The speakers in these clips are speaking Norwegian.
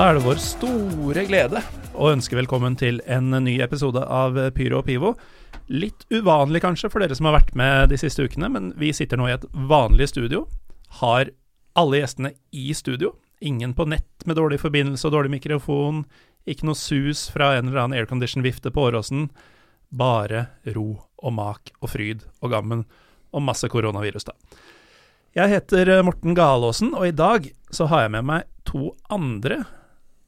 Da er det vår store glede å ønske velkommen til en ny episode av Pyro og Pivo. Litt uvanlig kanskje for dere som har vært med de siste ukene, men vi sitter nå i et vanlig studio. Har alle gjestene i studio. Ingen på nett med dårlig forbindelse og dårlig mikrofon. Ikke noe sus fra en eller annen aircondition-vifte på Åråsen. Bare ro og mak og fryd og gammen og masse koronavirus, da. Jeg heter Morten Galaasen, og i dag så har jeg med meg to andre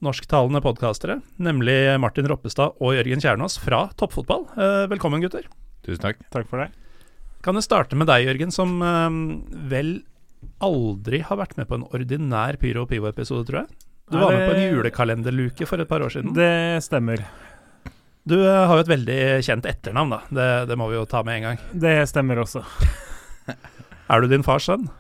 norsktalende podkastere, nemlig Martin Roppestad og Jørgen Kjernås fra Toppfotball. Eh, velkommen, gutter. Tusen takk. Takk for det. Kan jeg starte med deg, Jørgen, som eh, vel aldri har vært med på en ordinær Pyro og Pivo-episode, tror jeg? Du var med på en julekalenderluke for et par år siden. Det stemmer. Du eh, har jo et veldig kjent etternavn, da. Det, det må vi jo ta med en gang. Det stemmer også. Er du din fars sønn?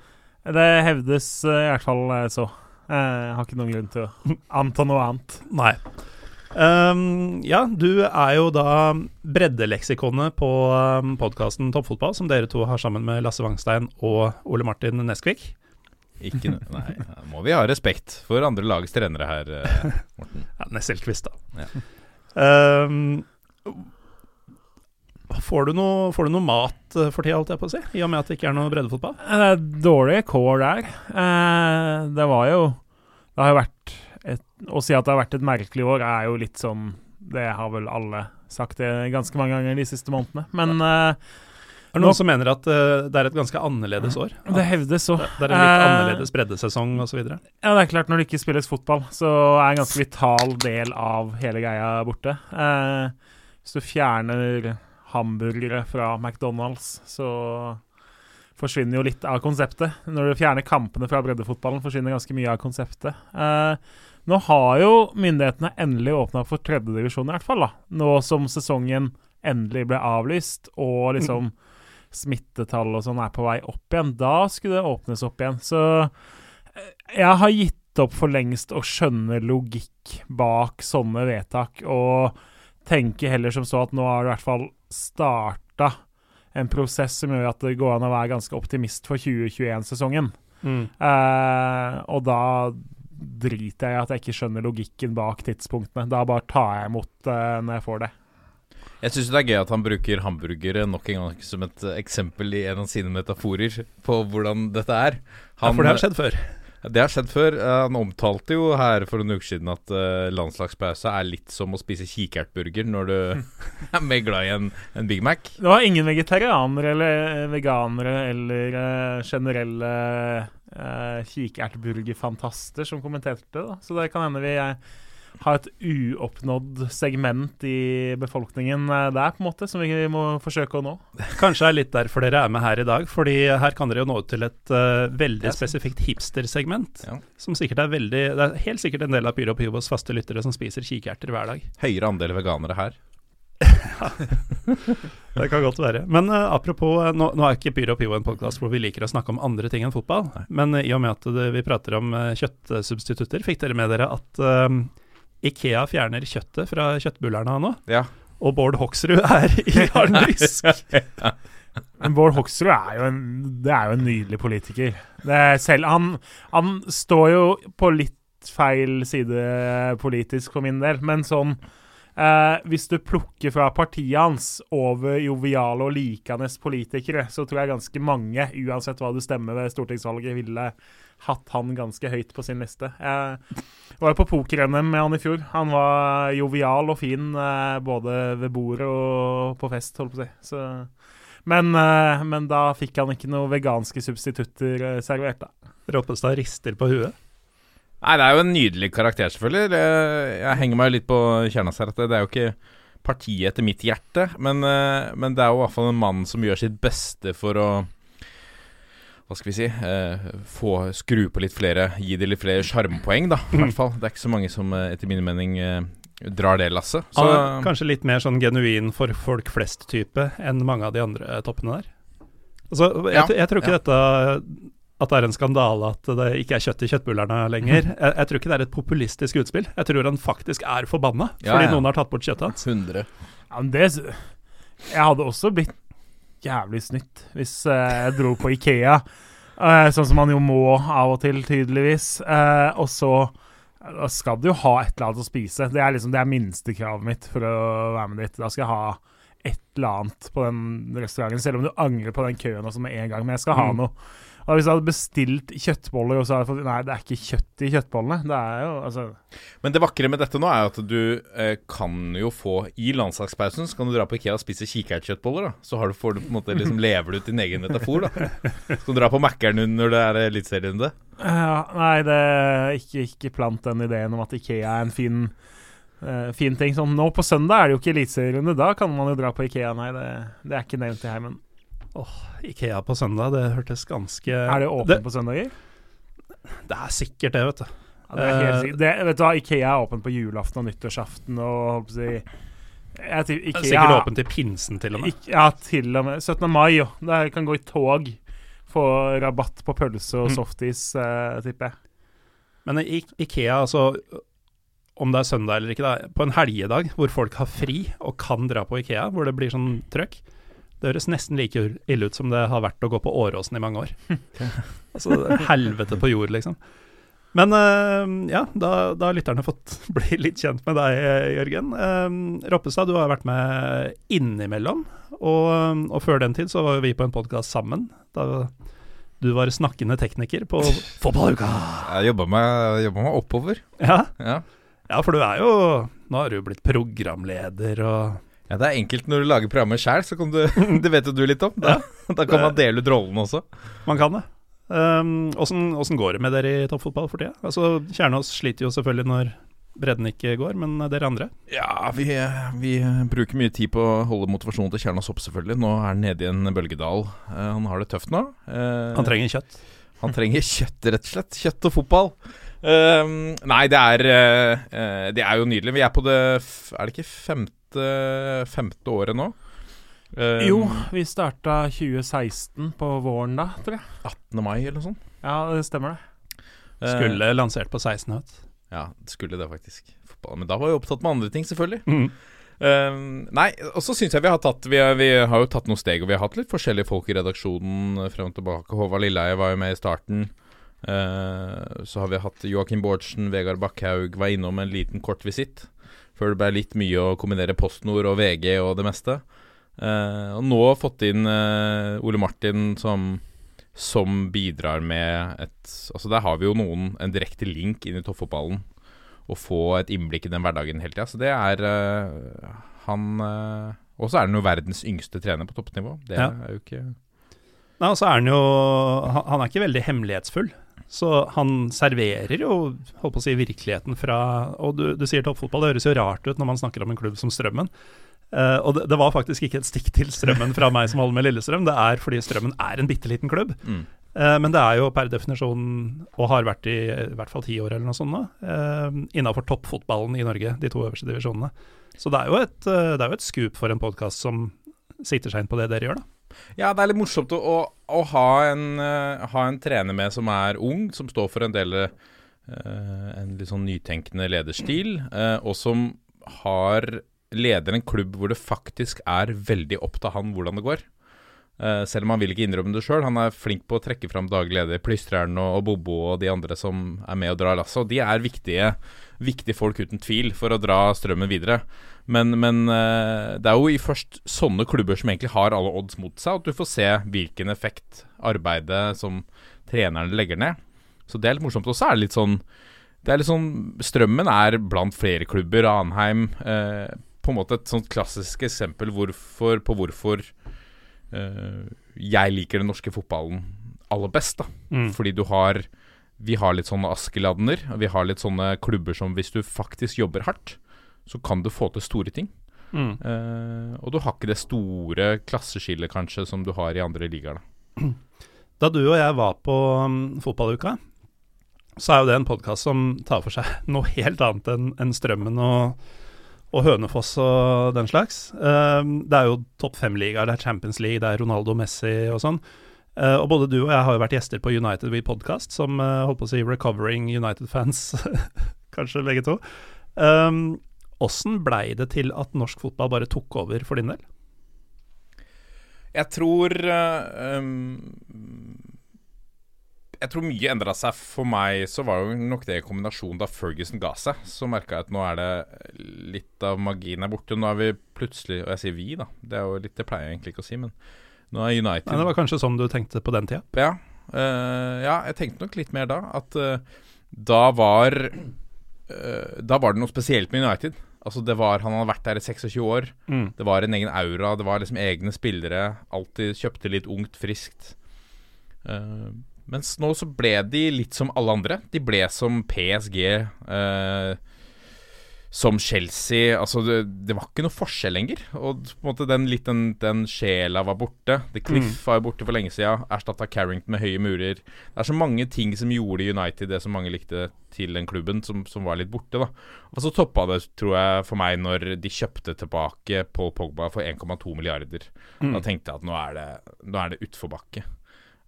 Det hevdes eh, i hvert fall så. Jeg har ikke noen grunn til å anta noe annet. Nei. Um, ja, du er jo da breddeleksikonet på um, podkasten Toppfotball, som dere to har sammen med Lasse Wangstein og Ole Martin Neskvik. Ikke noe, Nei, må vi ha respekt for andre lags trenere her, eh, Morten. Ja, Nesselquist, da. Ja. Um, får, du noe, får du noe mat eh, for tida, holdt jeg på å si? I og med at det ikke er noe breddefotball? Eh, dårlige kår der. Eh, det var jo Det har jo vært et, Å si at det har vært et merkelig år, er jo litt sånn Det har vel alle sagt det ganske mange ganger de siste månedene. Men ja. Er det noen som mener at uh, det er et ganske annerledes år? det hevdes så. Det, det er en litt Eh, annerledes breddesesong osv.? Ja, det er klart, når det ikke spilles fotball, så er en ganske vital del av hele greia borte. Uh, hvis du fjerner hamburgere fra McDonald's, så forsvinner jo litt av konseptet. Når du fjerner kampene fra breddefotballen, forsvinner ganske mye av konseptet. Eh, nå har jo myndighetene endelig åpna for tredjedivisjon, i hvert fall. da. Nå som sesongen endelig ble avlyst, og liksom smittetall og sånn er på vei opp igjen. Da skulle det åpnes opp igjen. Så eh, jeg har gitt opp for lengst å skjønne logikk bak sånne vedtak, og tenker heller som så at nå har du i hvert fall starta en prosess som gjør at det går an å være ganske optimist for 2021-sesongen. Mm. Eh, og da driter jeg i at jeg ikke skjønner logikken bak tidspunktene. Da bare tar jeg imot eh, når jeg får det. Jeg syns det er gøy at han bruker hamburgere nok en gang som et eh, eksempel i en av sine metaforer på hvordan dette er. Ja, for det har skjedd før. Det har skjedd før. Eh, Han omtalte jo her for en uke siden at eh, landslagspause er litt som å spise kikertburger når du er mer glad i en, en Big Mac. Det var ingen vegetarianere eller veganere eller eh, generelle kikertburgerfantaster som kommenterte det. da. Så det kan hende vi har et uoppnådd segment i befolkningen eh, der, på en måte, som vi må forsøke å nå. Kanskje er litt derfor dere er med her i dag, fordi her kan dere jo nå ut til et uh, veldig spesifikt hipstersegment. Ja. Som sikkert er veldig Det er helt sikkert en del av Pyro Pivos faste lyttere som spiser kikerter hver dag. Høyere andel veganere her. Det kan godt være. Men uh, apropos, nå, nå er ikke Pyro Pivo en podkast hvor vi liker å snakke om andre ting enn fotball. Men uh, i og med at det, vi prater om uh, kjøttsubstitutter, fikk dere med dere at Ikea fjerner kjøttet fra kjøttbullerne nå? Ja. Og Bård Hoksrud er i harddisk. Men Bård Hoksrud er jo en, det er jo en nydelig politiker. Det er selv, han, han står jo på litt feil side politisk for min del, men sånn eh, Hvis du plukker fra partiet hans over joviale og likende politikere, så tror jeg ganske mange, uansett hva du stemmer ved stortingsvalget, ville hatt han ganske høyt på sin liste. Jeg var jo på poker-NM med han i fjor. Han var jovial og fin eh, både ved bordet og på fest, holdt på å si. Så men, eh, men da fikk han ikke noen veganske substitutter eh, servert, da. Roppestad rister på huet. Nei, det er jo en nydelig karakter, selvfølgelig. Jeg henger meg litt på Kjernas her at det, er jo ikke partiet etter mitt hjerte, men, men det er jo i hvert fall en mann som gjør sitt beste for å hva skal vi si eh, få skru på litt flere, gi det litt flere sjarmpoeng, da. I hvert fall. Det er ikke så mange som eh, etter min mening eh, drar det lasset. Så kanskje litt mer sånn genuin for folk flest-type enn mange av de andre toppene der. Altså, jeg, Ja, jeg tror ikke ja. dette at det er en skandale at det ikke er kjøtt i kjøttbullerne lenger. Jeg, jeg tror ikke det er et populistisk utspill. Jeg tror han faktisk er forbanna fordi ja. noen har tatt bort kjøttet hans. 100. Ja, men det Jeg hadde også blitt jævlig snytt hvis eh, jeg dro på Ikea, eh, sånn som man jo må av og til, tydeligvis, eh, og så Da skal du jo ha et eller annet å spise. Det er liksom det er minstekravet mitt for å være med dit. Da skal jeg ha et eller annet på den restauranten, selv om du angrer på den køen også med en gang. Men jeg skal ha Mm. noe. Og hvis jeg hadde bestilt kjøttboller, og så hadde jeg fått Nei, det er ikke kjøtt i kjøttbollene. Det er jo altså Men det vakre med dette nå er jo at du eh, kan jo få I landslagspausen så kan du dra på Ikea og spise kikertkjøttboller. da Så har du, får du på en måte liksom lever du ut din egen metafor. da Så kan du dra på Mækkern når det er eliteserierunde. Ja, nei, det ikke, ikke plant den ideen om at Ikea er en fin, Uh, fin ting. Sånn, nå på søndag er det jo ikke eliteserierunde. Da kan man jo dra på Ikea. Nei, det, det er ikke nevnt i heimen. Ikea på søndag, det hørtes ganske Er det åpent det, på søndager? det er sikkert det, vet du. Ja, det er helt Eh, sikkert. Det, vet du hva, Ikea er åpent på julaften og nyttårsaften og holdt på å si jeg tror Det er Ikea, Sikkert åpent til pinsen, til og med. Ik- Ja, til og med 17. mai, jo. Der kan gå i tog. Få rabatt på pølse og Mm. softis, eh, tipper jeg. Men i Ikea, altså om det er søndag eller ikke, da, på en helgedag hvor folk har fri og kan dra på Ikea, hvor det blir sånn trøkk, det høres nesten like ille ut som det har vært å gå på Åråsen i mange år. altså helvete på jord, liksom. Men uh, ja, da, da har lytterne fått bli litt kjent med deg, Jørgen. Uh, Roppestad, du har vært med innimellom, og, og før den tid så var vi på en podkast sammen. Da du var snakkende tekniker på Fotballuka. Jeg jobba meg, meg oppover. Ja. Ja. Ja, for du er jo Nå har du jo blitt programleder og ja, Det er enkelt når du lager programmet sjæl, så kan du Det vet jo du litt om. Da, da kan man dele ut rollene også. Man kan det. Um, Åssen um, går det med dere i toppfotball for tida? Altså, Kjernås sliter jo selvfølgelig når bredden ikke går, men dere andre? Ja, vi, vi bruker mye tid på å holde motivasjonen til Kjernås opp, selvfølgelig. Nå er han nede i en bølgedal. Uh, han har det tøft nå. Uh, Han trenger kjøtt. Han trenger kjøtt, rett og slett. Kjøtt og fotball. Uh, nei, det er Det er jo nydelig. Vi er på det Er det ikke femte, femte året nå? Um, Jo, vi starta 2016 på våren da, tror jeg. 18. mai eller noe sånt. Ja, det stemmer det. Skulle Skulle lansert på 16 høst. Ja, det skulle det faktisk. Men da var vi opptatt med andre ting, selvfølgelig. Mm. Um, nei, og så syns jeg vi har tatt vi, har- vi har jo tatt noen steg, og vi har hatt litt forskjellige folk i redaksjonen eh, frem og tilbake. Håvard Lilleheie var jo med i starten. Uh, så har vi hatt Joakim Bårdsen, Vegard Bakkhaug var innom en liten kort visitt. Før det ble litt mye å kombinere PostNord og VG og det meste. Uh, og nå har fått inn uh, Ole Martin som, som bidrar med et Altså Der har vi jo noen en direkte link inn i toppfotballen. Å få et innblikk i den hverdagen hele tida. Så det er uh, han Og så er han jo verdens yngste trener på toppnivå. Det Ja. er jo ikke Nei, og så er han jo han, han er ikke veldig hemmelighetsfull. Så han serverer jo holdt på å si, virkeligheten fra Og du, du sier toppfotball, det høres jo rart ut når man snakker om en klubb som Strømmen. Uh, og det, det var faktisk ikke et stikk til Strømmen fra meg som holder med Lillestrøm. Det er fordi Strømmen er en bitte liten klubb. mm. Uh, men det er jo per definisjon, og har vært i i hvert fall ti år eller noe sånt uh, innafor toppfotballen i Norge, de to øverste divisjonene. Så det er jo et, uh, det er jo et skup for en podkast som sitter seg inn på det dere gjør, da. Ja, det er litt morsomt å, å, å ha, en, uh, ha en trener med som er ung, som står for en del uh, En litt sånn nytenkende lederstil, uh, og som har leder en klubb hvor det faktisk er veldig opp til han hvordan det går. Eh, selv om han vil ikke innrømme det sjøl. Han er flink på å trekke fram daglig leder, Plystreren og, og Bobo og de andre som er med og drar lasset. Og de er viktige, viktige folk uten tvil for å dra strømmen videre. Men, men uh, det er jo i først sånne klubber som egentlig har alle odds mot seg, at du får se hvilken effekt arbeidet som trenerne legger ned. Så det er litt morsomt. Og så er det litt sånn Det er litt sånn Strømmen er blant flere klubber. Anheim eh, På en måte et sånt klassisk eksempel hvorfor, på hvorfor jeg liker den norske fotballen aller best. da Mm. fordi du har Vi har litt sånne Askeladner. Vi har litt sånne klubber som hvis du faktisk jobber hardt, så kan du få til store ting. Mm. Uh, og du har ikke det store klasseskillet kanskje som du har i andre ligaer. da. Da du og jeg var på um, fotballuka, så er jo det en podkast som tar for seg noe helt annet enn enn Strømmen og, og Hønefoss og den slags. Um, det er jo topp fem-ligaer, det er Champions League, det er Ronaldo Messi og sånn. Uh, og både du og jeg har jo vært gjester på United We Podcast, som uh, holdt på å si recovering United-fans, kanskje begge to. Um, Åssen blei det til at norsk fotball bare tok over for din del? Jeg tror eh, um, jeg tror mye endra seg. For meg så var jo nok det i kombinasjonen da Ferguson ga seg. Så merka jeg at nå er det litt av magien er borte. Nå er vi plutselig Og jeg sier vi, da. Det er jo litt, det pleier jeg egentlig ikke å si, men nå er United Nei, det var kanskje sånn du tenkte på den tida? Ja, Uh, ja jeg tenkte nok litt mer da. At uh, da var uh, Da var det noe spesielt med United. Altså det var, Han hadde vært der i 26 år. Mm. Det var en egen aura. Det var liksom egne spillere. Alltid kjøpte litt ungt, friskt. Eh, mens nå så ble de litt som alle andre. De ble som PSG, eh, som Chelsea. Altså det, det var ikke noe forskjell lenger. Og på en måte den, litt den, den sjela var borte. The Cliff var jo borte for lenge siden. Erstatta Carrington med høye murer. Det er så mange ting som gjorde United det som mange likte til den klubben, som, som var litt borte. da Og så toppa det, tror jeg, for meg når de kjøpte tilbake Paul Pogba for 1,2 milliarder. Mm. Da tenkte jeg at nå er det, nå er det utforbakke.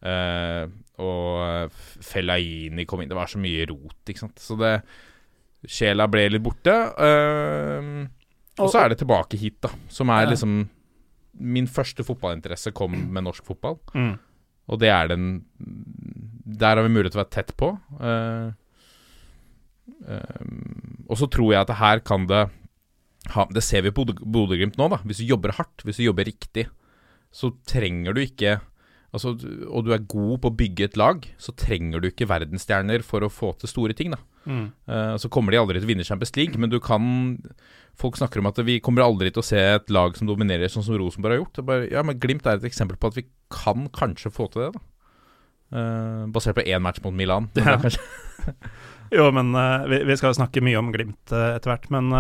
Uh, og Fellaini kom inn Det var så mye rot, ikke sant. Så det Sjela ble litt borte. Uh, og så er det tilbake hit, da. Som er Ja. liksom Min første fotballinteresse kom med norsk fotball. Mm. Og det er den Der har vi mulighet til å være tett på. Uh, og så tror jeg at her kan det ha, Det ser vi på Bodø- Bodø-Glimt nå, da. Hvis du jobber hardt, hvis du jobber riktig, så trenger du ikke Altså, og du er god på å bygge et lag, så trenger du ikke verdensstjerner for å få til store ting, da. Mm. Uh, så kommer de aldri til å vinne Champions League, men du kan Folk snakker om at vi kommer aldri til å se et lag som dominerer, sånn som Rosenborg har gjort. Det bare, ja, men Glimt er et eksempel på at vi kan kanskje få til det, da. Uh, basert på én match mot Milan. Ja. Jo, men uh, vi, vi skal snakke mye om Glimt etter hvert. Men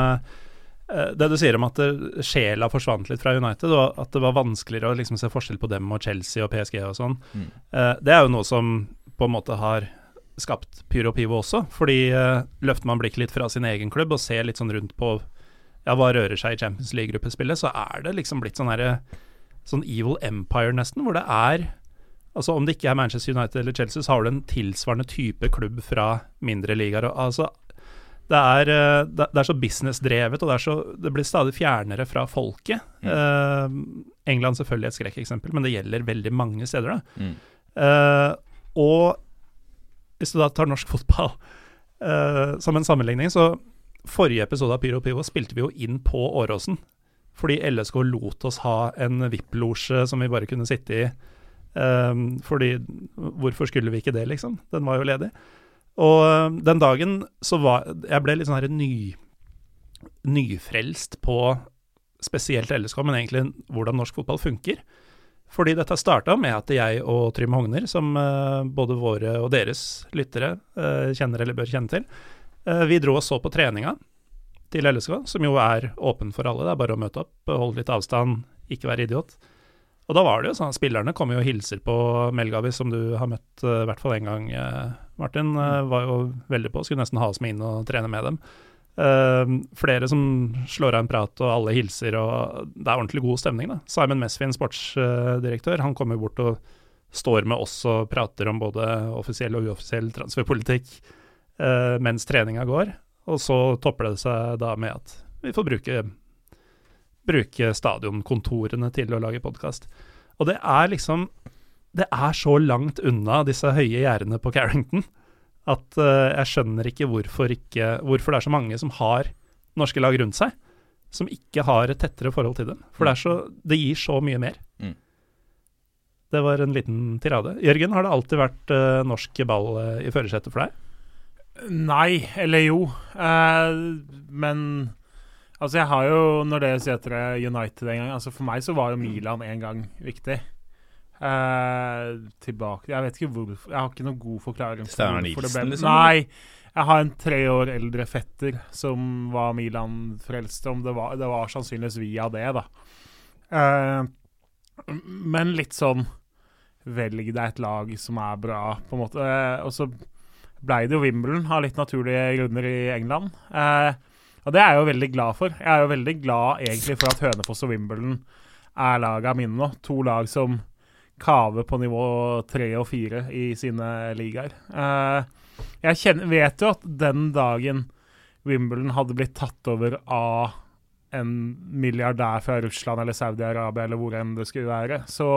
det du sier om at eh, sjela forsvant litt fra United, og at det var vanskeligere å liksom se forskjell på dem og Chelsea og PSG og sånn, Mm. eh, det er jo noe som på en måte har skapt Pyro Pivo også. Fordi eh, løfter man blikket litt fra sin egen klubb og ser litt sånn rundt på ja, hva rører seg i Champions League-gruppespillet, så er det liksom blitt sånn herre Sånn Evil Empire, nesten, hvor det er Altså Om det ikke er Manchester United eller Chelsea, så har du en tilsvarende type klubb fra mindre ligaer. Altså, det er, eh, det er så businessdrevet, og det, er så, det blir stadig fjernere fra folket. Eh, England selvfølgelig et skrekkeksempel, men det gjelder veldig mange steder. da. mm. Uh, og hvis du da tar norsk fotball uh, som en sammenligning, så forrige episode av Pyro Pivo spilte vi jo inn på Åråsen. Fordi LSK lot oss ha en VIP-losje som vi bare kunne sitte i. Fordi Hvorfor skulle vi ikke det, liksom? Den var jo ledig. Og eh, den dagen så var Jeg ble litt sånn her ny, nyfrelst på spesielt LSK, men egentlig hvordan norsk fotball funker. Fordi dette starta med at jeg og Trym Hogner, som eh, både våre og deres lyttere eh, kjenner eller bør kjenne til, vi dro og så på treninga til LSK, som jo er åpen for alle. Det er bare å møte opp, holde litt avstand, ikke være idiot. Og da var det jo sånn spillerne kommer jo og hilser på Melgavis, som du har møtt i hvert fall én gang, Martin. uh, var jo veldig på, skulle nesten ha oss med inn og trene med dem. Uh, flere som slår av en prat, og alle hilser, og det er ordentlig god stemning. da. Simon Mesvin, sportsdirektør, han kommer bort og står med oss og prater om både offisiell og uoffisiell transferpolitikk uh, mens treninga går. Og så topper det seg da med at vi får bruke, bruke stadionkontorene til å lage podkast. Og det er liksom Det er så langt unna disse høye gjerdene på Carrington at uh, jeg skjønner ikke hvorfor, ikke hvorfor det er så mange som har norske lag rundt seg, som ikke har et tettere forhold til dem. For det, er så, det gir så mye mer. Mm. Det var en liten tirade. Jørgen, har det alltid vært uh, norsk ball uh, i førersetet for deg? Nei, eller jo. Eh, men altså, jeg har jo, når det sier etter er United en gang altså For meg så var jo Milan en gang viktig. Eh, tilbake Jeg vet ikke hvorfor. Jeg har ikke noen god forklaring. Steinar Nilsen, ble- liksom? Nei. Jeg har en tre år eldre fetter som var Milan-frelst. Om det var, det var sannsynligvis via det, da. Uh, men litt sånn Velg deg et lag som er bra, på en måte. Uh, og så blei det jo Wimbledon av litt naturlige grunner i England. Og det er jeg jo veldig glad for. Jeg er jo veldig glad egentlig for at Hønefoss og Wimbledon er laga mine nå. To lag som kaver på nivå tre og fire i sine ligaer. Eh, jeg kjenner, vet jo at den dagen Wimbledon hadde blitt tatt over av en milliardær fra Russland eller Saudi-Arabia eller hvor enn det skulle være. Så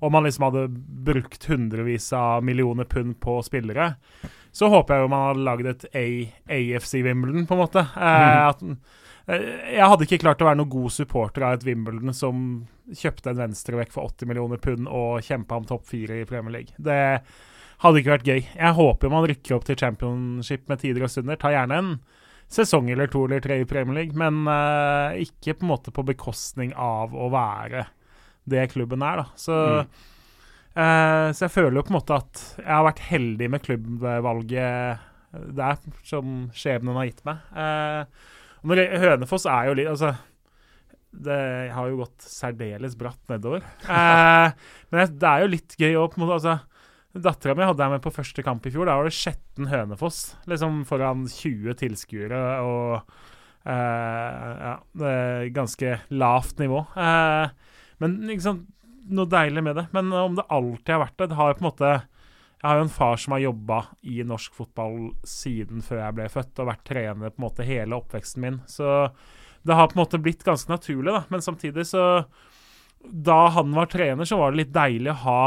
om man liksom hadde brukt hundrevis av millioner pund på spillere, så håper jeg jo man hadde lagd et A AFC Wimbledon, på en måte. Eh, at, eh, jeg hadde ikke klart å være noen god supporter av et Wimbledon som kjøpte en venstrevekk for 80 millioner pund og kjempa om topp fire i Premier League. Det hadde ikke vært gøy. Jeg håper man rykker opp til championship med tider og stunder. Ta gjerne en sesong eller to eller tre i Premier League, men uh, ikke på en måte på bekostning av å være det klubben er, da. Så, mm. uh, så jeg føler jo på en måte at jeg har vært heldig med klubbvalget der, som skjebnen har gitt meg. Uh, når Hønefoss er jo litt Altså det har jo gått særdeles bratt nedover. men det er jo litt gøy òg, på en måte. altså Dattera mi hadde jeg med på første kamp i fjor. Da var det Skjetten Hønefoss, liksom foran 20 tilskuere og eh, Ja, ganske lavt nivå. Eh, men liksom, noe deilig med det. Men om det alltid har vært det Det har jo på en måte Jeg har jo en far som har jobba i norsk fotball siden før jeg ble født, og vært trener på en måte hele oppveksten min. Så det har på en måte blitt ganske naturlig, da. Men samtidig så Da han var trener, så var det litt deilig å ha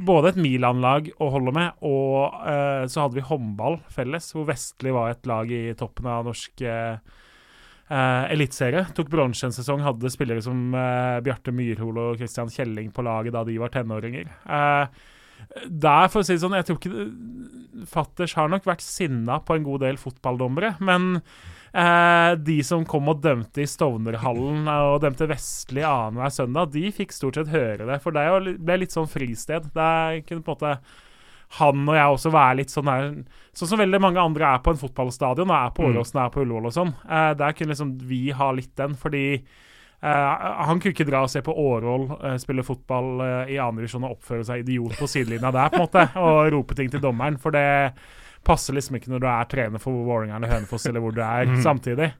både et Milan-lag å holde med, og eh, så hadde vi håndball felles, hvor Vestli var et lag i toppen av norsk eh, eliteserie. Tok bronse en sesong, hadde spillere som eh, Bjarte Myrhol og Christian Kjelling på laget da de var tenåringer. der, for å si det sånn, jeg tror ikke Fatters har nok vært sinna på en god del fotballdommere, men Eh, de som kom og dømte i Stovnerhallen eh, og dømte Vestli annenhver søndag, de fikk stort sett høre det. For det ble litt sånn fristed. Der kunne på en måte han og jeg også være litt sånn der Sånn som veldig mange andre er på en fotballstadion, og er på mm. Åråsen og er på Ullevål og sånn. Eh, der kunne liksom vi ha litt den, fordi Uh, han kunne ikke dra og se på Årvoll uh, spille fotball uh, i andredivisjon og oppføre seg idiot på sidelinja der, på en måte, og rope ting til dommeren, for det passer liksom ikke når du er trener for Vålerenga eller Hønefoss, eller hvor du er mm. samtidig.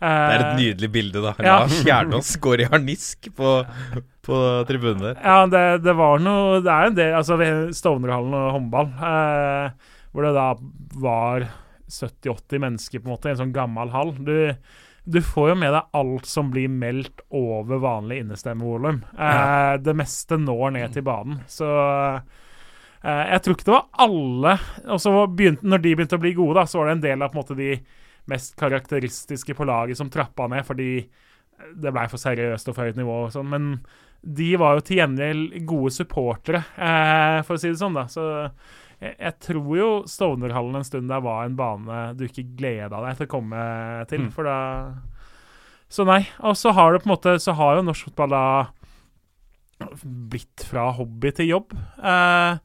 det er et nydelig bilde, da. Ja. Lars Kjernås går i harnisk på, på tribunen der. Ja, det, det, var noe Det er en del Altså Stovnerhallen og håndball, eh, hvor det da var 70-80 mennesker, på en måte, i en sånn gammel hall. Du, du får jo med deg alt som blir meldt over vanlig innestemmevolum. Eh, det meste når ned til banen. Så Uh, jeg tror ikke det var alle Og så begynte, Når de begynte å bli gode, da, så var det en del av på en måte de mest karakteristiske på laget som trappa ned fordi det blei for seriøst og for høyt nivå og sånn. Men de var jo til gjengjeld gode supportere, eh, for å si det sånn. da Så jeg, jeg tror jo Stovnerhallen en stund der var en bane du ikke gleda deg til å komme til. Mm. For da Så nei. Og så har det på en måte Så har jo norsk fotball da blitt fra hobby til jobb. Uh,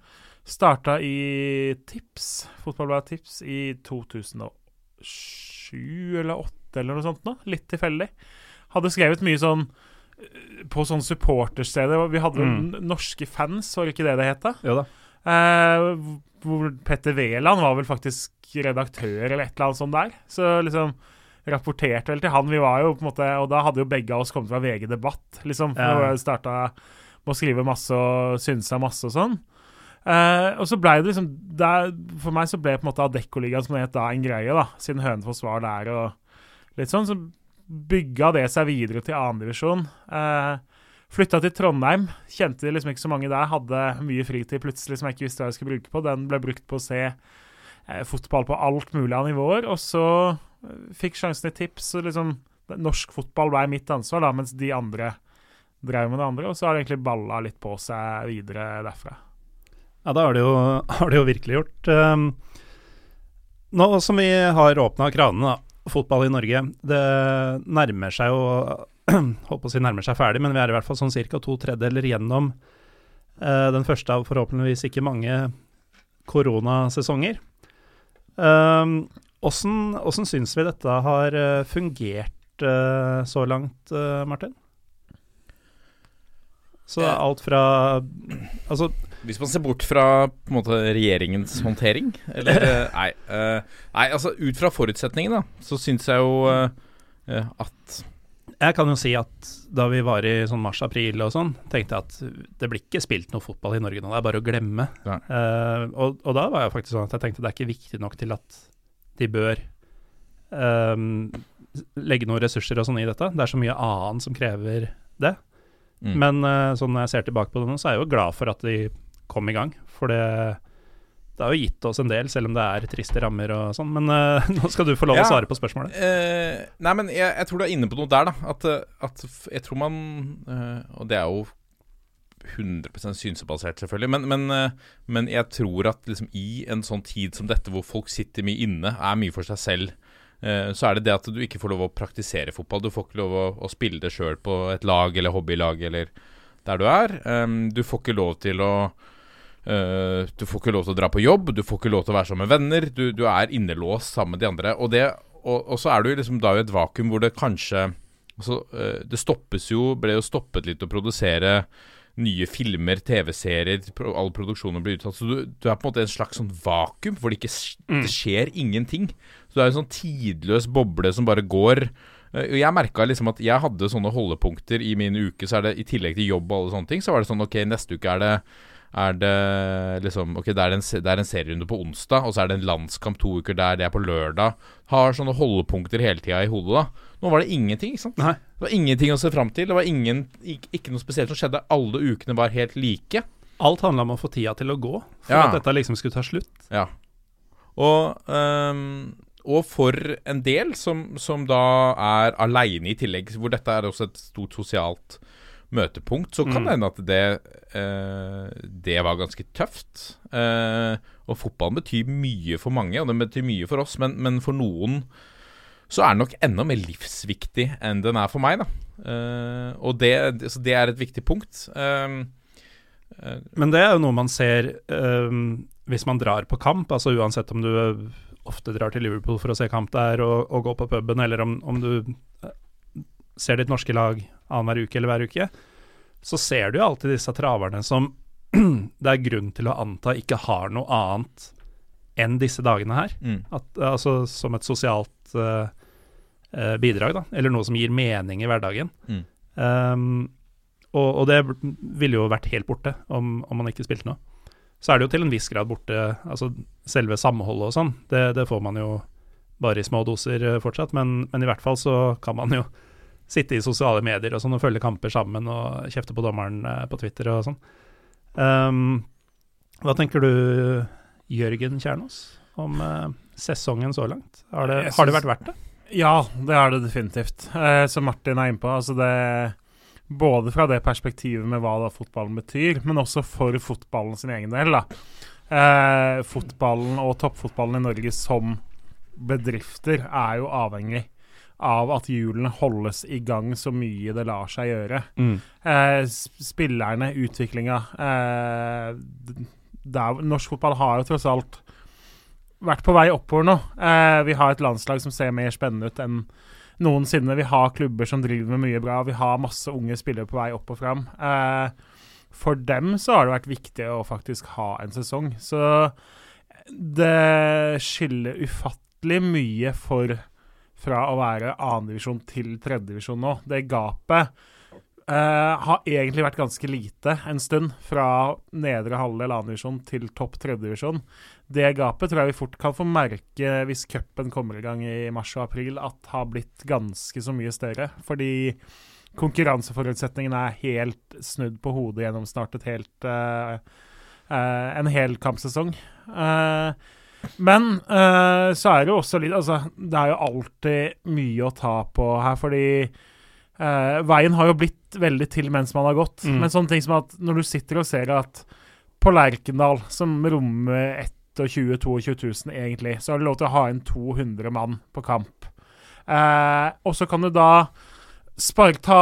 Starta i Tips, Fotballbladet Tips, i 2007 eller 2008 eller noe sånt. Nå. Litt tilfeldig. Hadde skrevet mye sånn eh, på sånn supportersteder. Vi hadde mm. norske fans, var det ikke det det het? Jo da. Eh, hvor Petter Wæland var vel faktisk redaktør eller et eller annet sånt der. Så liksom rapporterte vel til han. Vi var jo på en måte Og da hadde jo begge av oss kommet fra VG Debatt, liksom. Ja. Starta med å skrive masse og synsa masse og sånn. Uh, og så ble det liksom der, For meg så ble på en måte Adeccoligaen som det het da, en greie, da, siden Hønefoss var der og litt sånn. Så bygga det seg videre til annendivisjon. Uh, Flytta til Trondheim. Kjente liksom ikke så mange der. Hadde mye fritid plutselig som jeg ikke visste hva jeg skulle bruke på. Den ble brukt på å se uh, fotball på alt mulig av nivåer. Og så uh, fikk sjansen i tips. Og liksom Norsk fotball ble mitt ansvar, da, mens de andre drev med det andre. Og så har det egentlig balla litt på seg videre derfra. Ja, da har det jo, har det jo virkelig gjort. Um, nå som vi har åpna kranene, da, fotball i Norge, det nærmer seg jo Holdt på å si nærmer seg ferdig, men vi er i hvert fall sånn ca. to tredjedeler gjennom uh, den første av forhåpentligvis ikke mange koronasesonger. Um, Åssen syns vi dette har uh, fungert uh, så langt, Martin? Så alt fra Altså hvis man ser bort fra på en måte regjeringens håndtering, eller eh, Nei. Uh, nei, altså ut fra forutsetningene, så syns jeg jo uh, at Jeg kan jo si at da vi var i sånn mars-april og sånn, tenkte jeg at det blir ikke spilt noe fotball i Norge nå, det er bare å glemme. Uh, og, og, da var jeg faktisk sånn at jeg tenkte det er ikke viktig nok til at de bør um, legge noen ressurser og sånn i dette. Det er så mye annet som krever det. Mm. Men eh, sånn når jeg ser tilbake på det nå, så er jeg jo glad for at de kom i gang. For det, det har jo gitt oss en del, selv om det er triste rammer og sånn. Men uh, nå skal du få lov Ja. å svare på spørsmålet. Uh, nei, men jeg, jeg tror du er inne på noe der, da. At, eh, at jeg tror man uh, Og det er jo 100% synsebasert, selvfølgelig. Men, men, men jeg tror at liksom i en sånn tid som dette, hvor folk sitter mye inne, er mye for seg selv, så er det det at du ikke får lov å praktisere fotball. Du får ikke lov å, å spille det sjøl på et lag eller hobbylag eller der du er. Du får ikke lov til å eh, du får ikke lov til å dra på jobb, du får ikke lov til å være sammen med venner. Du, du er innelåst sammen med de andre. Og, det, og, og så er du liksom da i et vakuum hvor det kanskje altså, uh, Det stoppes jo Ble jo stoppet litt å produsere nye filmer, TV-serier, all produksjonen blir utsatt. Så du, du er på en måte en slags sånn vakuum hvor det ikke Mm. det skjer ingenting. Så det er en sånn tidløs boble som bare går. Eh, Og Jeg merka liksom at jeg hadde sånne holdepunkter i min uke. Så er det i tillegg til jobb og alle sånne ting, så var det sånn ok, neste uke er det er det liksom Ok, det er en, det er en serierunde på onsdag, og så er det en landskamp to uker der, det er på lørdag. Har sånne holdepunkter hele tida i hodet, da. Nå var det ingenting, ikke sant. Nei. Det var ingenting å se fram til. Det var ingen, ikke, ikke noe spesielt som skjedde. Alle ukene var helt like. Alt handla om å få tida til å gå, for Ja. at dette liksom skulle ta slutt. Ja. Og, um, og for en del som, som da er aleine i tillegg, hvor dette er også et stort sosialt møtepunkt, så kan Mm. det hende at det, eh, det var ganske tøft. Eh, og fotballen betyr mye for mange, og den betyr mye for oss, men, men for noen så er den nok enda mer livsviktig enn den er for meg, da. Eh, og det, så det er et viktig punkt. Um, eh, Men det er jo noe man ser øhm, hvis man drar på kamp, altså uansett om du ofte drar til Liverpool for å se kamp der og, og gå på puben, eller om, om du ser ditt norske lag annenhver uke eller hver uke, så ser du jo alltid disse traverne som det er grunn til å anta ikke har noe annet enn disse dagene her. mm. At, altså som et sosialt øh, bidrag, da, eller noe som gir mening i hverdagen. Mm. Um, og, og det ville jo vært helt borte om, om man ikke spilte noe. Så er det jo til en viss grad borte, altså selve samholdet og sånn. Det, det får man jo bare i små doser eh, fortsatt, men, men i hvert fall så kan man jo sitte i sosiale medier og sånn og følge kamper sammen og kjefte på dommeren eh, på Twitter og sånn. Um, hva tenker du, Jørgen Kjernås, om uh, sesongen så langt? Har det, har det vært verdt det? Ja, det har det definitivt. Eh, som Martin er inne på. Altså det, både fra det perspektivet med hva da fotballen betyr, men også for fotballen sin egen del. da. Eh, fotballen og toppfotballen i Norge som bedrifter er jo avhengig av at hjulene holdes i gang så mye det lar seg gjøre. Eh, spillerne, utviklinga eh, der, Norsk fotball har jo tross alt vært på vei oppover nå. Eh, vi har et landslag som ser mer spennende ut enn noensinne. Vi har klubber som driver med mye bra. Vi har masse unge spillere på vei opp og fram. Eh, for dem så har det vært viktig å faktisk ha en sesong. Så det skiller ufattelig mye for fra å være annendivisjon til tredjedivisjon nå. Det gapet eh, har egentlig vært ganske lite en stund, fra nedre halvdel annendivisjon til topp tredjedivisjon. Det gapet tror jeg vi fort kan få merke hvis cupen kommer i gang i mars og april, at har blitt ganske så mye større. Fordi konkurranseforutsetningene er helt snudd på hodet gjennom snart et helt eh, eh, en hel kampsesong. Eh, men uh, så er det jo også litt Altså, det er jo alltid mye å ta på her, fordi uh, veien har jo blitt veldig til mens man har gått. Mm. Men sånne ting som at når du sitter og ser at på Lerkendal, som rommer 21 000-22 000 egentlig, så har du lov til å ha inn 200 mann på kamp. Uh, og så kan du da spark, ta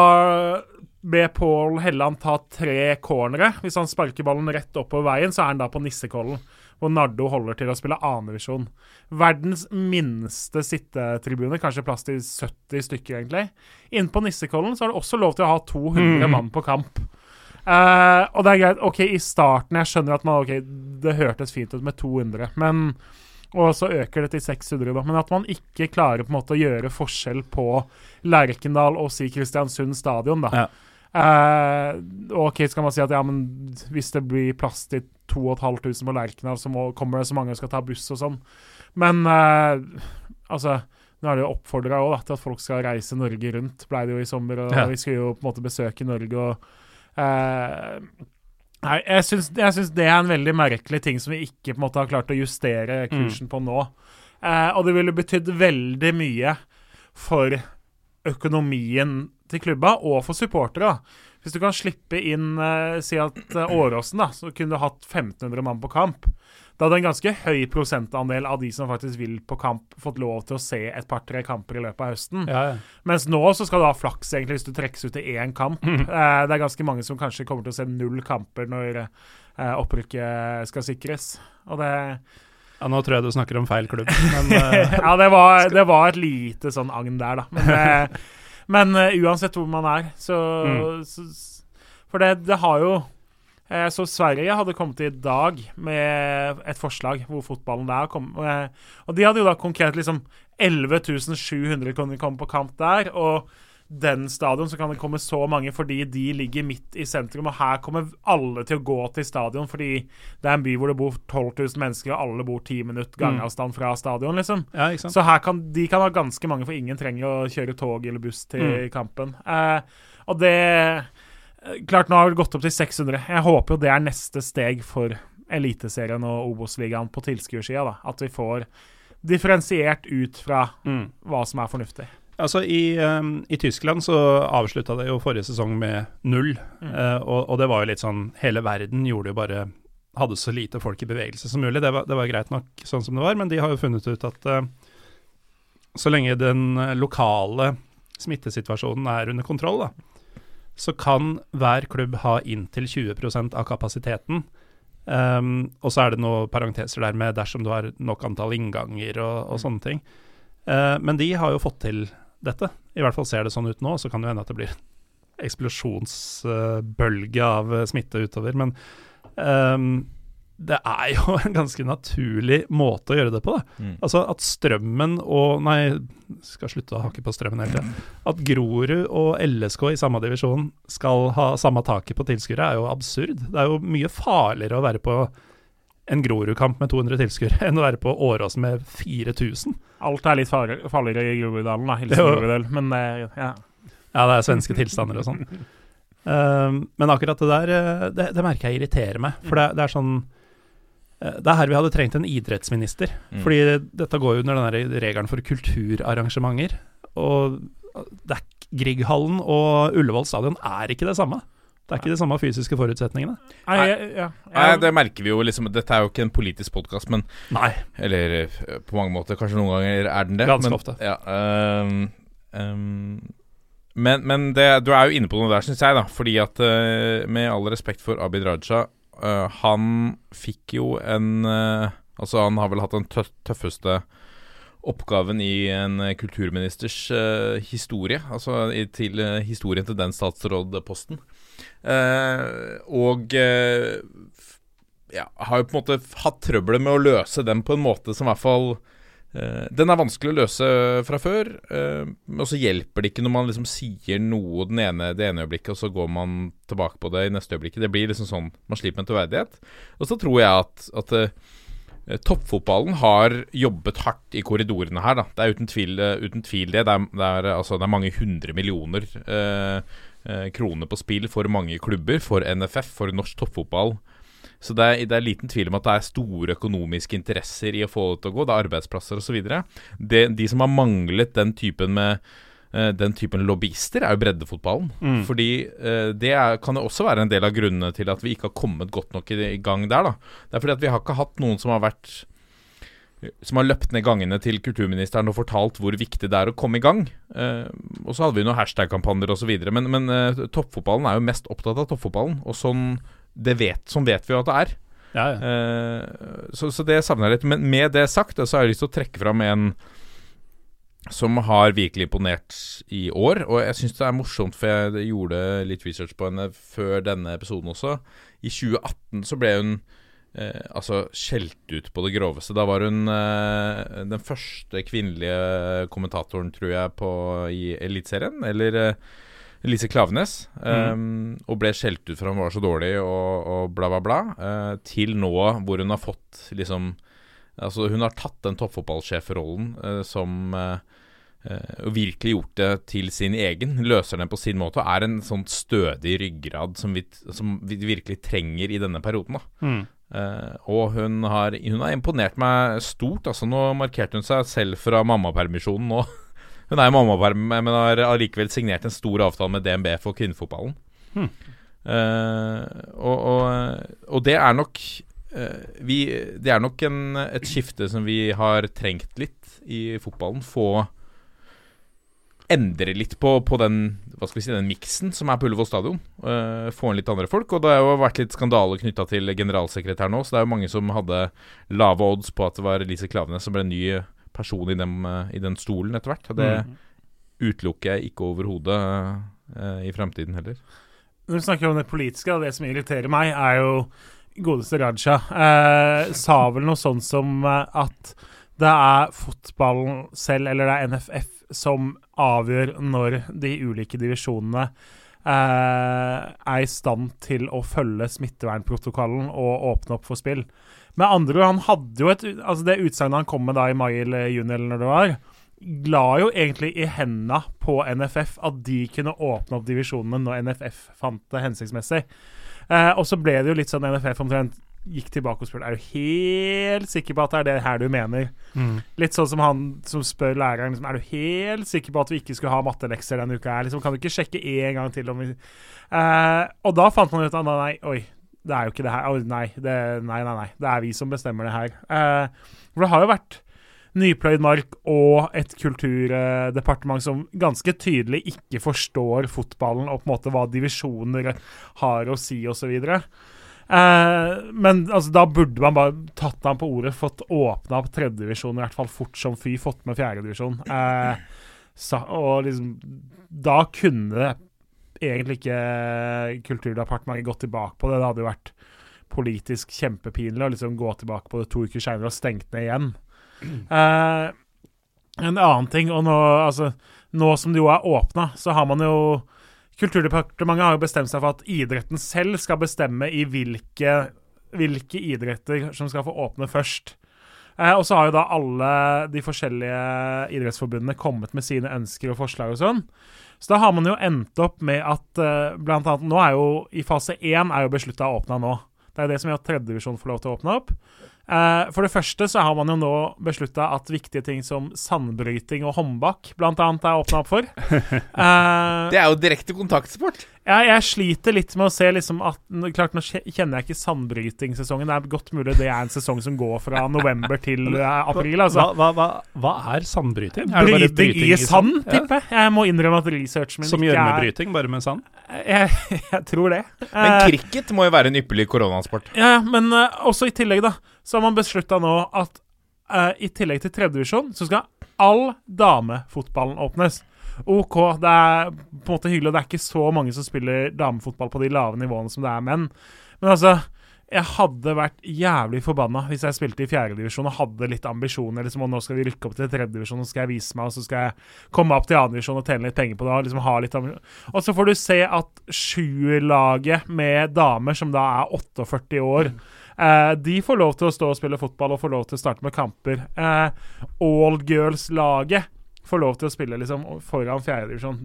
Be Pål Helland ta tre cornere. Hvis han sparker ballen rett oppover veien, så er han da på Nissekollen, hvor Nardo holder til å spille annendivisjon. Verdens minste sittetribune, kanskje plass til 70 stykker, egentlig. Inne på Nissekollen så har du også lov til å ha 200 Mm. mann på kamp. Uh, og det er greit, OK, i starten Jeg skjønner at man, ok, det hørtes fint ut med 200, men og så øker det til 600, da. Men at man ikke klarer på en måte å gjøre forskjell på Lerkendal og si Kristiansund stadion, da. Ja. Eh, ok, skal man si at ja, men hvis det blir plass til 2500 på Lerkendal, så må, kommer det så mange som skal ta buss og sånn. Men uh, altså Nå er det jo oppfordra til at folk skal reise Norge rundt, blei det jo i sommer. Og Ja. vi skulle jo på en måte besøke Norge og uh, Nei, jeg syns, jeg syns det er en veldig merkelig ting som vi ikke på en måte har klart å justere kursen på nå. Og det ville betydd veldig mye for økonomien til klubba og for supportere. Hvis du kan slippe inn eh, Si at eh, Åråsen da, så kunne du hatt 1500 mann på kamp. Da hadde en ganske høy prosentandel av de som faktisk vil på kamp, fått lov til å se et par-tre kamper i løpet av høsten. Ja, ja. Mens nå så skal du ha flaks egentlig hvis du trekkes ut til én kamp. Eh, det er ganske mange som kanskje kommer til å se null kamper når eh, opprykket skal sikres. Og det ja, nå tror jeg du snakker om feil klubb, men eh, Ja, det var, det var et lite sånn agn der, da. Men, eh, men uh, uansett hvor man er, så, Mm. så For det, det har jo eh, Så Sverige hadde kommet i dag med et forslag hvor fotballen der kom. eh, og de hadde jo da konkret liksom 11 700 kunne komme på kamp der. Og den stadion så kan det komme så mange fordi de ligger midt i sentrum. Og her kommer alle til å gå til stadion fordi det er en by hvor det bor 12 000 mennesker, og alle bor 10 minutter gangavstand fra stadion, liksom. ja. Så her kan de kan ha ganske mange, for ingen trenger å kjøre tog eller buss til Mm. kampen. Eh, og det eh, Klart, nå har det gått opp til 600. Jeg håper jo det er neste steg for Eliteserien og Obos-ligaen på tilskuersida. da. At vi får differensiert ut fra Mm. hva som er fornuftig. Altså, i, um, I Tyskland så avslutta det jo forrige sesong med null. Mm. Uh, og, og det var jo litt sånn Hele verden gjorde jo bare Hadde så lite folk i bevegelse som mulig. Det var, det var greit nok sånn som det var, men de har jo funnet ut at uh, så lenge den lokale smittesituasjonen er under kontroll, da, så kan hver klubb ha inntil 20 av kapasiteten. Um, og så er det noen parenteser der med dersom du har nok antall innganger og, og sånne ting. Uh, men de har jo fått til dette. I hvert fall ser det sånn ut nå. Så kan det hende at det blir eksplosjonsbølge av eh, smitte utover. Men um, det er jo en ganske naturlig måte å gjøre det på. Da. Mm. Altså at strømmen og Nei, skal slutte å hakke på strømmen hele tida. At Grorud og LSK i samme divisjon skal ha samme taket på tilskuere, er jo absurd. Det er jo mye farligere å være på en Grorud-kamp med 200 tilskuere enn å være på Åråsen med 4000. Alt er litt farligere i Groruddalen, da. Hilsen Jo. Men eh, ja. Ja, det er svenske tilstander og sånn. Um, men akkurat det der, eh, det, det merker jeg irriterer meg. For det, det er sånn eh, Det er her vi hadde trengt en idrettsminister. Mm. Fordi dette går jo under den regelen for kulturarrangementer. Og Grieghallen og Ullevål stadion er ikke det samme. Det er ikke de samme fysiske forutsetningene. Nei, ja, ja. Nei, det merker vi jo liksom Dette er jo ikke en politisk podkast, men Nei. Eller eh, på mange måter, kanskje noen ganger er den det. Ganske men, ofte. Ja, um, um, men men det, du er jo inne på noe der, syns jeg, da. Fordi at eh, med all respekt for Abid Raja, uh, han fikk jo en uh, Altså, han har vel hatt den tø tøffeste oppgaven i en kulturministers uh, historie. Altså i, til uh, historien til den statsrådposten. Eh, og eh, ja, har jo på en måte hatt trøbbel med å løse den på en måte som i hvert fall eh, Den er vanskelig å løse fra før, og så hjelper det ikke når man liksom sier noe den ene, det ene øyeblikket, og så går man tilbake på det i neste øyeblikk. Det blir liksom sånn man sliter med troverdighet. Og så tror jeg at, at uh, Toppfotballen har jobbet hardt i korridorene her. Da. Det er uten tvil, uh, uten tvil det. Det er, det, er, altså, det er mange hundre millioner eh, kroner på spill for mange klubber, for NFF, for norsk toppfotball. Så det er, det er liten tvil om at det er store økonomiske interesser i å få det til å gå. Det er arbeidsplasser osv. De, de som har manglet den typen med eh, den typen lobbyister, er jo breddefotballen. Mm. Fordi eh, det er, kan jo også være en del av grunnene til at vi ikke har kommet godt nok i, i gang der. da. Det er fordi at vi har ikke hatt noen som har vært som har løpt ned gangene til kulturministeren og fortalt hvor viktig det er å komme i gang. Eh, og så hadde vi noen hashtag-kampanjer osv. Men, men eh, toppfotballen er jo mest opptatt av toppfotballen, og sånn, det vet, sånn vet vi jo at det er. Ja, ja. Eh, så, så det savner jeg litt. Men med det sagt, så har jeg lyst til å trekke fram en som har virkelig imponert i år. Og jeg syns det er morsomt, for jeg gjorde litt research på henne før denne episoden også. I 2018 så ble hun eh, altså skjelt ut på det groveste. Da var hun eh, den første kvinnelige kommentatoren, tror jeg, på, i Eliteserien. Eller eh, Lise Klavenes. Mm. og ble skjelt ut for hun var så dårlig og, og bla, bla, bla. eh, til nå hvor hun har fått liksom Altså, hun har tatt den toppfotballsjefrollen eh, som eh, og virkelig gjort det til sin egen. Løser den på sin måte og er en sånn stødig ryggrad som vi, som vi virkelig trenger i denne perioden. da Mm. Eh, og hun har, hun har imponert meg stort. Altså Nå markerte hun seg selv fra mammapermisjonen nå. Hun er i mammaperm, men har allikevel signert en stor avtale med DNB for kvinnefotballen. Hmm. Uh, og, og, og det er nok uh, vi, Det er nok en, et skifte som vi har trengt litt i fotballen. Få endre litt på, på den Hva skal vi si, den miksen som er på Ullevål stadion. Uh, få inn litt andre folk. Og det har jo vært litt skandale knytta til generalsekretær nå, så det er jo mange som hadde lave odds på at det var Lise Klavenes som ble en ny person i, dem, uh, i den stolen etter hvert. Og det Mm. utelukker jeg ikke overhodet uh, i fremtiden heller. Når du snakker om det politiske, og det som irriterer meg, er jo godeste Raja. Eh, sa vel noe sånt som eh, at det er fotballen selv, eller det er NFF, som avgjør når de ulike divisjonene eh, er i stand til å følge smittevernprotokollen og åpne opp for spill. Med andre ord, han hadde jo et Altså, det utsagnet han kom med da i mai eller juni, eller når det var, la jo egentlig i henda på NFF at de kunne åpne opp divisjonene når NFF fant det hensiktsmessig. Eh, og så ble det jo litt sånn NFF omtrent gikk tilbake og spurte Er du helt sikker på at det er det her du mener. Mm. Litt sånn som han som spør læreren liksom, Er du helt sikker på at vi ikke skulle ha mattelekser denne uka. her liksom, Kan du ikke sjekke en gang til om vi eh, Og da fant man ut at nei, oi, det er jo ikke det her. Oi, nei, det, nei, nei, nei. Det er vi som bestemmer det her. Eh, for det har jo vært nypløyd mark og et kulturdepartement som ganske tydelig ikke forstår fotballen og på en måte hva divisjoner har å si, osv. Eh, men altså, da burde man bare tatt ham på ordet, fått åpna opp tredjedivisjon i hvert fall fort som fy, fått med fjerdedivisjon. Sa- og liksom Da kunne egentlig ikke Kulturdepartementet gått tilbake på det. Det hadde jo vært politisk kjempepinlig å liksom gå tilbake på det to uker seinere og stengt ned igjen. Eh, en annen ting, og nå, altså, nå som det jo er åpna, så har man jo Kulturdepartementet har jo bestemt seg for at idretten selv skal bestemme i hvilke, hvilke idretter som skal få åpne først. Eh, og så har jo da alle de forskjellige idrettsforbundene kommet med sine ønsker og forslag og sånn. Så da har man jo endt opp med at eh, blant annet Nå er jo i fase én er jo beslutta åpna nå. Det er jo det som gjør at tredjedivisjon får lov til å åpne opp. Eh, for det første så har man jo nå beslutta at viktige ting som sandbryting og håndbak blant annet er åpna opp for. Uh, Det er jo direkte kontaktsport! Jeg, jeg sliter litt med å se liksom at Klart, nå kjenner jeg ikke sandbrytingssesongen. Det er godt mulig det er en sesong som går fra november til eh, april. altså. Hva, hva, hva, hva er sandbryting? Er det bare Bryting i sand, Ja. tipper jeg. Jeg må innrømme at researchen min Som ikke gjør med er bryting, bare med sand? jeg, jeg tror det. Men Eh, cricket må jo være en ypperlig koronasport. Ja, ja, men eh, også i tillegg, da, så har man beslutta nå at uh, i tillegg til tredjedivisjon, så skal all damefotballen åpnes. OK, det er på en måte hyggelig, og det er ikke så mange som spiller damefotball på de lave nivåene som det er menn. Men altså, jeg hadde vært jævlig forbanna hvis jeg spilte i fjerdedivisjon og hadde litt ambisjoner. liksom, og Nå skal vi rykke opp til tredjedivisjon, og skal jeg vise meg, og så skal jeg komme opp til annendivisjon og tjene litt penger på det. Og liksom ha litt ambisjoner. Og så får du se at sjuerlaget med damer, som da er 48 år eh, De får lov til å stå og spille fotball og får lov til å starte med kamper. Eh, All Girls-laget får lov til å spille liksom foran fjerdedivisjon.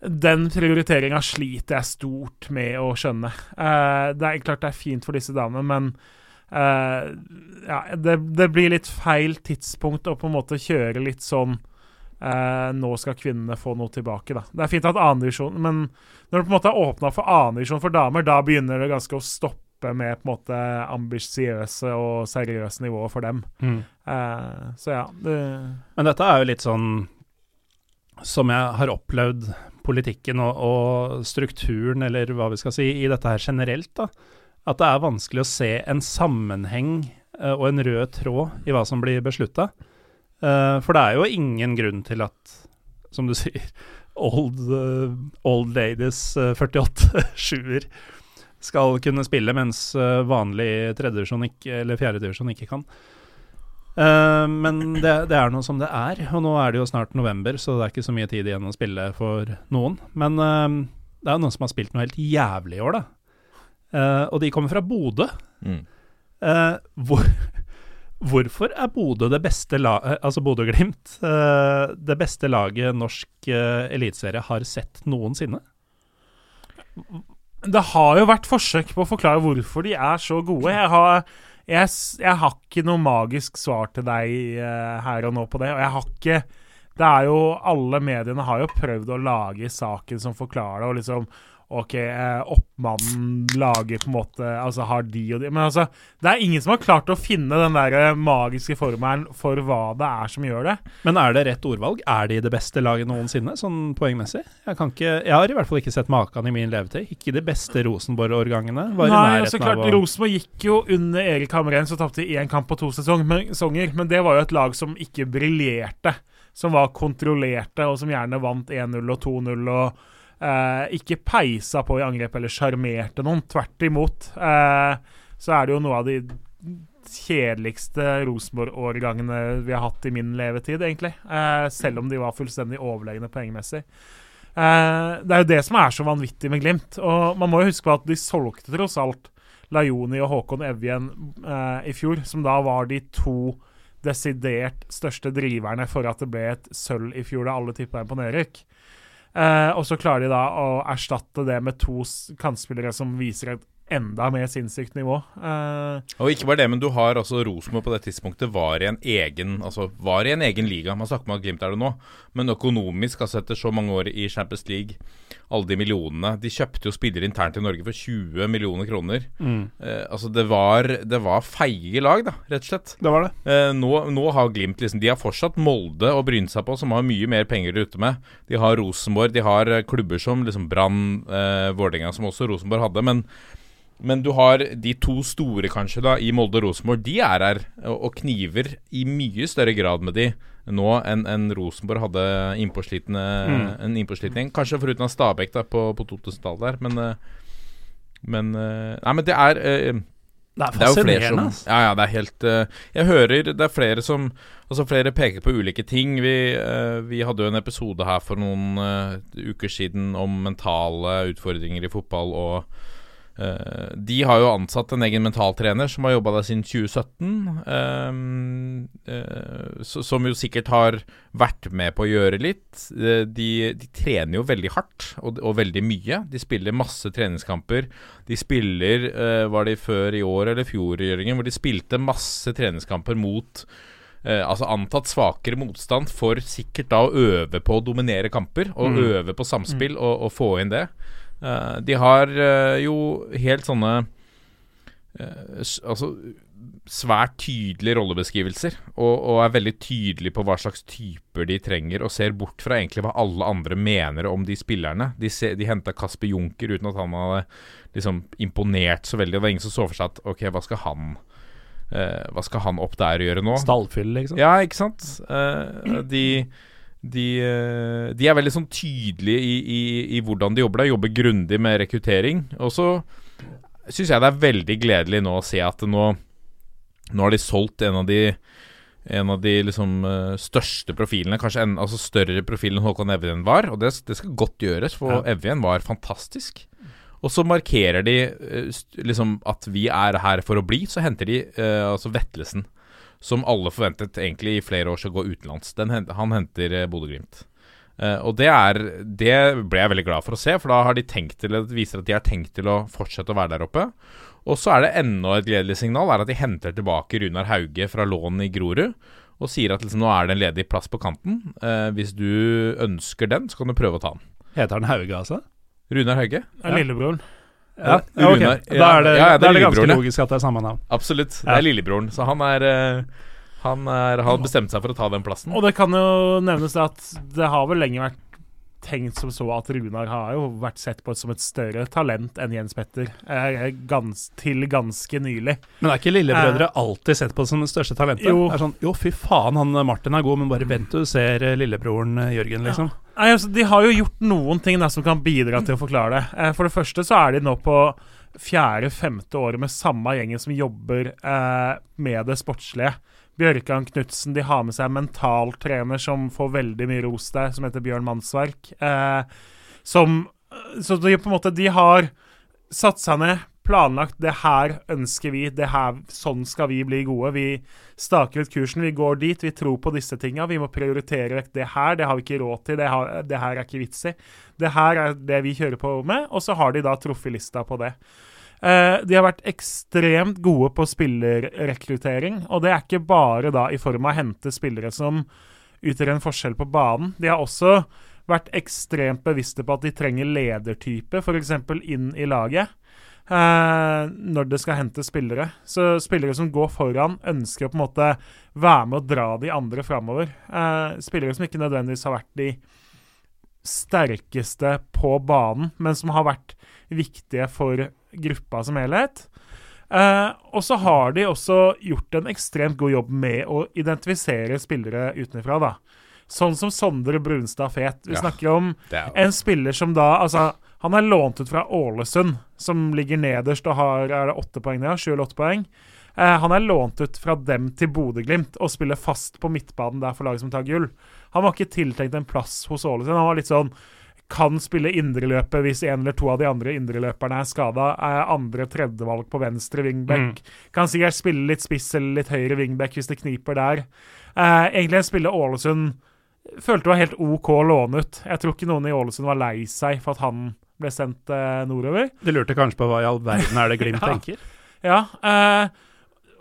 Den prioriteringa sliter jeg stort med å skjønne. Uh, det er klart det er fint for disse damene, men uh, ja, det, det blir litt feil tidspunkt å på en måte kjøre litt sånn Uh, Nå skal kvinnene få noe tilbake, da. Det er fint at annendivisjon, men når det på en måte er åpna for annendivisjon for damer, da begynner det ganske å stoppe med på en måte ambisiøse og seriøse nivåer for dem. Eh, så ja. Det, Men dette er jo litt sånn som jeg har opplevd politikken og, og strukturen, eller hva vi skal si, i dette her generelt, da. At det er vanskelig å se en sammenheng eh, og en rød tråd i hva som blir beslutta. for det er jo ingen grunn til at, som du sier, old, uh, old ladies uh, 48 sjuer skal kunne spille, mens eh, vanlig tredjedivisjon eller fjerdedivisjon ikke kan. Uh, men det, det er noe som det er, og nå er det jo snart november, så det er ikke så mye tid igjen å spille for noen. Men uh, det er jo noen som har spilt noe helt jævlig i år, da. Uh, og de kommer fra Bodø. Mm. Hvor, Hvorfor er Bodø det beste laget altså Bodø-Glimt det beste laget norsk eliteserie har sett noensinne? Det har jo vært forsøk på å forklare hvorfor de er så gode. Jeg har, jeg, jeg har ikke noe magisk svar til deg uh, her og nå på det. Og jeg har ikke Det er jo Alle mediene har jo prøvd å lage saken som forklarer det, og liksom OK, eh, oppmannen lager på en måte Altså har de og de Men altså, det er ingen som har klart å finne den der eh, magiske formelen for hva det er som gjør det. Men er det rett ordvalg? Er de det beste laget noensinne, sånn poengmessig? Jeg, kan ikke, jeg har i hvert fall ikke sett maken i min levetid. Ikke de beste Rosenborg-årgangene. Var i Nei, nærheten altså klart, å Rosenborg gikk jo under Erik Hamren, så tapte de én kamp på to sesonger. Men det var jo et lag som ikke briljerte. Som var kontrollerte, og som gjerne vant 1-0 og 2-0 og eh, ikke peisa på i angrep eller sjarmerte noen. Tvert imot. Eh, så er det jo noe av de kjedeligste Rosenborg-årgangene vi har hatt i min levetid, egentlig. Eh, selv om de var fullstendig overlegne poengmessig. Eh, det er jo det som er så vanvittig med Glimt. Og man må jo huske på at de solgte tross alt Lajoni og Håkon Evjen eh, i fjor, som da var de to desidert største driverne for at det ble et sølv i fjor, da alle tippa en på nedrykk. Eh, og så klarer de da å erstatte det med to kantspillere som viser et enda mer sinnssykt nivå. Uh, Og ikke bare det, men du har altså Rosenborg på det tidspunktet var i en egen Altså var i en egen liga. Man snakker om at Glimt er det nå, men økonomisk, altså etter så mange år i Champions League, alle de millionene De kjøpte jo spillere internt i Norge for 20 millioner kroner. mm, Uh, altså det var, det var feige lag, da, rett og slett. Det var det. Uh, nå, nå har Glimt liksom De har fortsatt Molde å bryne seg på, som har mye mer penger ute med. De har Rosenborg, de har klubber som liksom Brann, eh, Vålerenga, som også Rosenborg hadde. Men, men du har de to store, kanskje, da i Molde og Rosenborg. De er her og, kniver i mye større grad med de nå enn en Rosenborg hadde innpåslitne Mm. en innpåslitning. Kanskje foruten av Stabæk da på, på 2000-tallet der, men eh, men eh, Nei, men det er eh, Det er det er jo flere som Ja, ja, det er helt Jeg hører det er flere som Altså flere peker på ulike ting. Vi, vi hadde jo en episode her for noen uker siden om mentale utfordringer i fotball, og de har jo ansatt en egen mentaltrener som har jobba der siden 2017. eh, eh, som jo sikkert har vært med på å gjøre litt. Eh, de, de trener jo veldig hardt og, og veldig mye. De spiller masse treningskamper. De spiller eh, Var det før i år eller fjor, Jørgen, hvor de spilte masse treningskamper mot eh, altså antatt svakere motstand for sikkert da å øve på å dominere kamper og Mm. øve på samspill og, og få inn det. Eh, de har eh, jo helt sånne eh, Altså svært tydelige rollebeskrivelser, og, og er veldig tydelige på hva slags typer de trenger, og ser bort fra egentlig hva alle andre mener om de spillerne. De, se- de henta Kasper Junker uten at han hadde liksom imponert så veldig. Det var ingen som så for seg at ok, hva skal han eh, Hva skal han opp der og gjøre nå? Stallfyll, liksom. Ja, ikke sant? Eh, de, de, eh, de er veldig sånn tydelige i, i, i hvordan de jobber. De jobber grundig med rekruttering. Og så syns jeg det er veldig gledelig nå å se at nå, nå har de solgt en av de en av de liksom eh, største profilene, kanskje en, altså større profil enn Håkon Evjen var. Og det, det skal godt gjøres, for Ja. Evjen var fantastisk. Og så markerer de eh, liksom at vi er her for å bli. Så henter de eh, altså Vetlesen, som alle forventet egentlig i flere år skal gå utenlands. Den, han henter eh, Bodø-Glimt. Uh, og det er Det ble jeg veldig glad for å se, for da har de tenkt til det viser at de har tenkt til å fortsette å være der oppe. Og så er det enda et gledelig signal, er at de henter tilbake Runar Hauge fra lån i Grorud. Og sier at liksom, nå er det en ledig plass på kanten. Uh, hvis du ønsker den, så kan du prøve å ta den. Heter han Hauge, altså? Runar Hauge? er Lillebroren. Ja, Eh, ja, okay. Runar- Da er det, ja, ja, det er det ganske ja. logisk at det er samme navn. Absolutt. Det Ja. er lillebroren. Så han er eh, Han er, har bestemt seg for å ta den plassen. Og det kan jo nevnes at det har vel lenge vært tenkt som så at Runar har jo vært sett på som et større talent enn Jens Petter eh, gans, til ganske nylig. Men er ikke lillebrødre alltid sett på som det største talentet? Jo. Det er sånn, jo, fy faen, han eh, Martin er god, men bare vent du ser eh, lillebroren eh, Jørgen, liksom. Nei, altså, De har jo gjort noen ting da, som kan bidra til å forklare det. Eh, for det første så er de nå på fjerde-femte året med samme gjengen som jobber eh, med det sportslige. Bjørkan Knutsen, de har med seg en mentaltrener som får veldig mye ros der, som heter Bjørn Mannsverk. Eh, som Så de på en måte De har satt seg ned, planlagt. Det her ønsker vi. Det her, sånn skal vi bli gode. Vi staker ut kursen. Vi går dit. Vi tror på disse tinga. Vi må prioritere vekk det her. Det har vi ikke råd til. Det, har, det her er ikke vits i. Det her er det vi kjører på med. Og så har de da truffet lista på det. Eh, de har vært ekstremt gode på spillerrekruttering, og det er ikke bare da i form av å hente spillere som utgjør en forskjell på banen. De har også vært ekstremt bevisste på at de trenger ledertype, f.eks. inn i laget. Uh, når det skal hente spillere. Så spillere som går foran, ønsker å på en måte være med å dra de andre framover. Uh, spillere som ikke nødvendigvis har vært de sterkeste på banen, men som har vært viktige for gruppa som helhet. Eh, og så har de også gjort en ekstremt god jobb med å identifisere spillere utenfra, da. Sånn som Sondre Brunstad Fet. Vi Ja. snakker om en spiller som da Altså, han er lånt ut fra Ålesund, som ligger nederst og har er det åtte poeng, ja, sju eller åtte poeng. Eh, han er lånt ut fra dem til Bodø-Glimt og spiller fast på midtbanen der for laget som tar gull. Han var ikke tiltenkt en plass hos Ålesund. Han var litt sånn kan spille indreløpet hvis en eller to av de andre indreløperne er skada. Er andre tredjevalg på venstre wingback. Kan sikkert spille litt spiss eller litt høyre wingback hvis det kniper der. Eh, egentlig en spiller Ålesund følte var helt OK å låne ut. Jeg tror ikke noen i Ålesund var lei seg for at han ble sendt eh, nordover. De lurte kanskje på hva i all verden er det Glimt Ja. tenker? Ja, eh,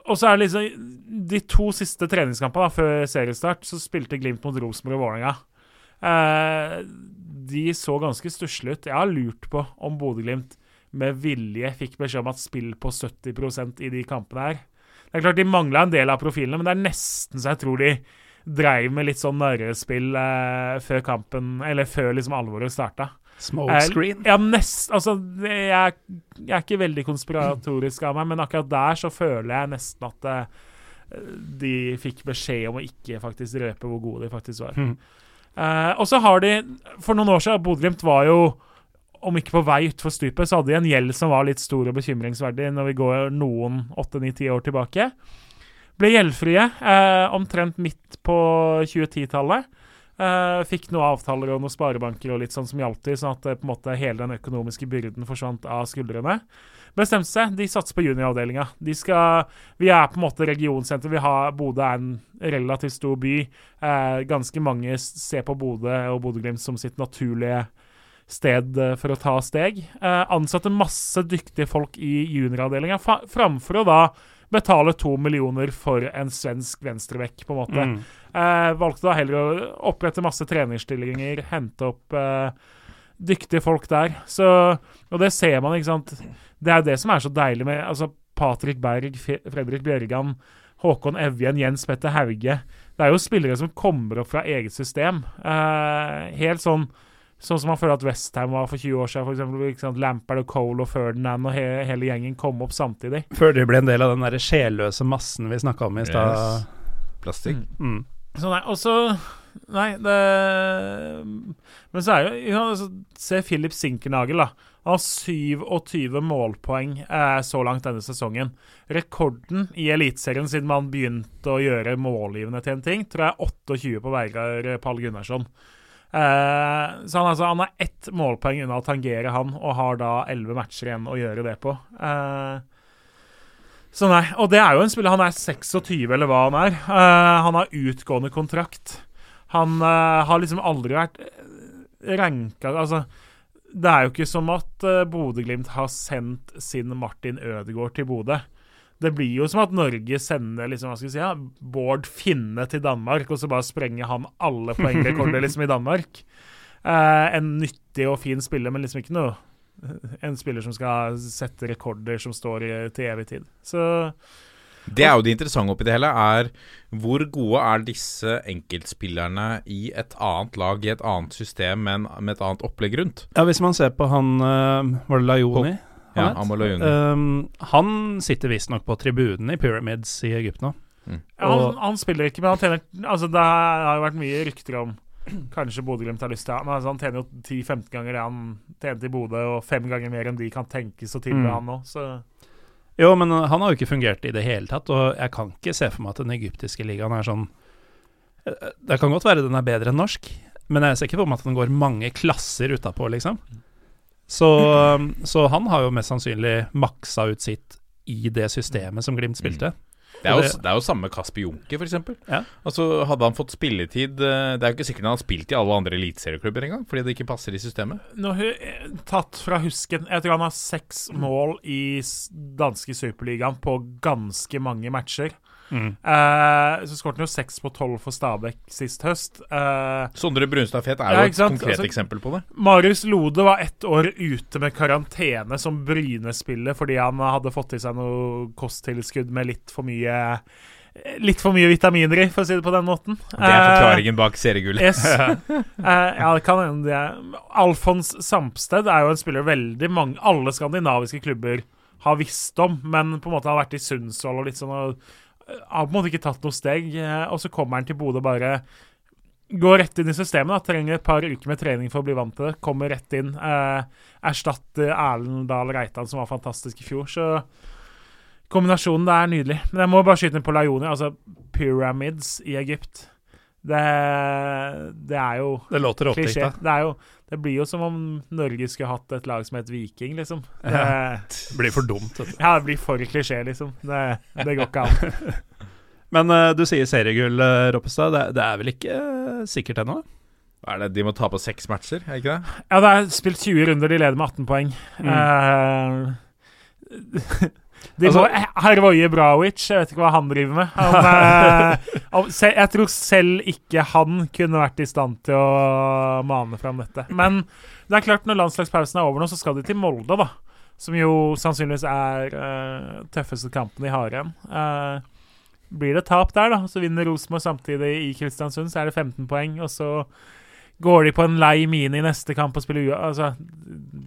og så er det liksom De to siste treningskampene da, før seriestart så spilte Glimt mot Rosenborg og Vålerenga. Eh, de så ganske stusslige ut. Jeg har lurt på om Bodø-Glimt med vilje fikk beskjed om at spill på 70% i de kampene her. Det er klart De mangla en del av profilene, men det er nesten så jeg tror de dreiv med litt sånn narrespill eh, før kampen, eller før liksom alvoret starta. Smokescreen. Ja, nest, altså, jeg, jeg er ikke veldig konspiratorisk av meg, men akkurat der så føler jeg nesten at eh, de fikk beskjed om å ikke faktisk røpe hvor gode de faktisk var. Mm. Uh, og så har de For noen år siden Bodø-Glimt var jo om ikke på vei utfor stupet, så hadde de en gjeld som var litt stor og bekymringsverdig når vi går noen åtte-ni-ti år tilbake. Ble gjeldfrie eh, omtrent midt på 2010-tallet. Eh, fikk noen avtaler og noen sparebanker og litt sånn som hjalp til, sånn at uh, på en måte hele den økonomiske byrden forsvant av skuldrene. Bestemte seg, de satser på junioravdelinga. De skal Vi er på en måte regionsenter. Vi har Bodø er en relativt stor by. Uh, ganske mange ser på Bodø og Bodø-Glimt som sitt naturlige sted for å ta steg. Ansatte masse dyktige folk i junioravdelinga framfor å da betale to millioner for en svensk venstrevekk, på en måte. Mm. Eh, valgte da heller å opprette masse trenerstillinger, hente opp eh, dyktige folk der. Så, og det ser man, ikke sant. Det er det som er så deilig med altså, Patrick Berg, Fredrik Bjørgan, Håkon Evjen, Jens Petter Hauge. Det er jo spillere som kommer opp fra eget system. Eh, helt sånn Sånn som man føler at Westham var for 20 år siden. For eksempel, ikke? Lampard og Cole og Ferdinand og he hele gjengen kom opp samtidig. Før de ble en del av den der sjelløse massen vi snakka om i stad. Yes. Plastikk. Mm. Så nei, og så Nei, det Men så er jo ja, så, Se Philip Sinkernagel, da. Han har 27 målpoeng eh, så langt denne sesongen. Rekorden i Eliteserien siden man begynte å gjøre målgivende til en ting, tror jeg er 28 på Veigar Pall Gunnarsson. Eh, så han, altså, han er ett målpoeng unna å tangere han, og har da 11 matcher igjen å gjøre det på. Uh, så nei, Og det er jo en spiller Han er 26, eller hva han er. Uh, han har utgående kontrakt. Han har liksom aldri vært ranka Altså, det er jo ikke som at uh, Bodø-Glimt har sendt sin Martin Ødegaard til Bodø. Det blir jo som at Norge sender liksom, hva skal vi si, ja, Bård Finne til Danmark, og så bare sprenger han alle poengrekorder liksom, i Danmark. Eh, en nyttig og fin spiller, men liksom ikke noe En spiller som skal sette rekorder som står i, til evig tid. Så Det er jo det interessante oppi det hele, er hvor gode er disse enkeltspillerne i et annet lag, i et annet system, men med et annet opplegg rundt? Ja, hvis man ser på han uh, Var det Lajoni? Ja, han het? Amaloyuni. Um, han sitter visstnok på tribunen i Pyramids i Egypt nå. Ja, han, han spiller ikke, men han tjener Altså, det har jo vært mye rykter om Kanskje Bodø-Glimt har lyst til ham. altså, han tjener jo 10-15 ganger det han tjente i Bodø, og fem ganger mer enn de kan tenkes å tilby Mm. han nå, så Jo, men uh, han har jo ikke fungert i det hele tatt, og jeg kan ikke se for meg at den egyptiske ligaen er sånn Uh, Det kan godt være den er bedre enn norsk, men jeg ser ikke for meg at den går mange klasser utapå, liksom. Så, så han har jo mest sannsynlig maksa ut sitt i det systemet som Glimt spilte. Det er, jo, det- er jo samme Kasper Junker, f.eks. Ja. Altså, hadde han fått spilletid eh, Det er jo ikke sikkert han har spilt i alle andre eliteserieklubber engang, fordi det ikke passer i systemet. Nå, tatt fra husken Jeg tror han har seks mål i danske superligaen på ganske mange matcher. Mm. Uh, så skåret han jo seks på tolv for Stabæk sist høst. Uh, Sondre Brunstad Fet er Ja, jo et konkret Altså- eksempel på det. Marius Lode var ett år ute med karantene som Bryne-spiller fordi han hadde fått i seg noe kosttilskudd med litt for mye Litt for mye vitaminer i, for å si det på den måten. Det er forklaringen bak seriegullet. Yes. Eh, ja, det kan hende det. er- Alfons Sampsted er jo en spiller veldig mange Alle skandinaviske klubber har visst om, men på en måte har vært i Sundsvall og litt sånn og eh, har på en måte ikke tatt noe steg. eh, Og så kommer han til Bodø bare går rett inn i systemet. da, Trenger et par uker med trening for å bli vant til det. Kommer rett inn. Eh, erstatter Erlend Dahl Reitan, som var fantastisk i fjor. Så kombinasjonen der er nydelig. Men jeg må bare skyte inn på Laioni. Altså pyramids i Egypt. Det, det er jo Det låter klisjé. Det, jo, det blir jo som om Norge skulle hatt et lag som het Viking, liksom. Det, Ja. Det blir for dumt. Dette. ja, det blir for klisjé, liksom. Det, det går ikke an. Men uh, du sier seriegull, uh, Roppestad. Det, det er vel ikke uh, sikkert ennå? Hva er det, De må ta på seks matcher, er ikke det? Ja, det er spilt 20 runder, de leder med 18 poeng. Mm. Eh, de Altså- må Hervoje Brawic, jeg vet ikke hva han driver med. Han, eh, av- se, jeg tror selv ikke han kunne vært i stand til å mane fram dette. Men det er klart, når landslagspausen er over nå, så skal de til Molde, da. Som jo sannsynligvis er uh, tøffeste kampen de har igjen. Eh, blir det tap der, da, så vinner Rosenborg samtidig i Kristiansund, så er det 15 poeng. Og så går de på en lei mine i neste kamp og spiller ua... Altså,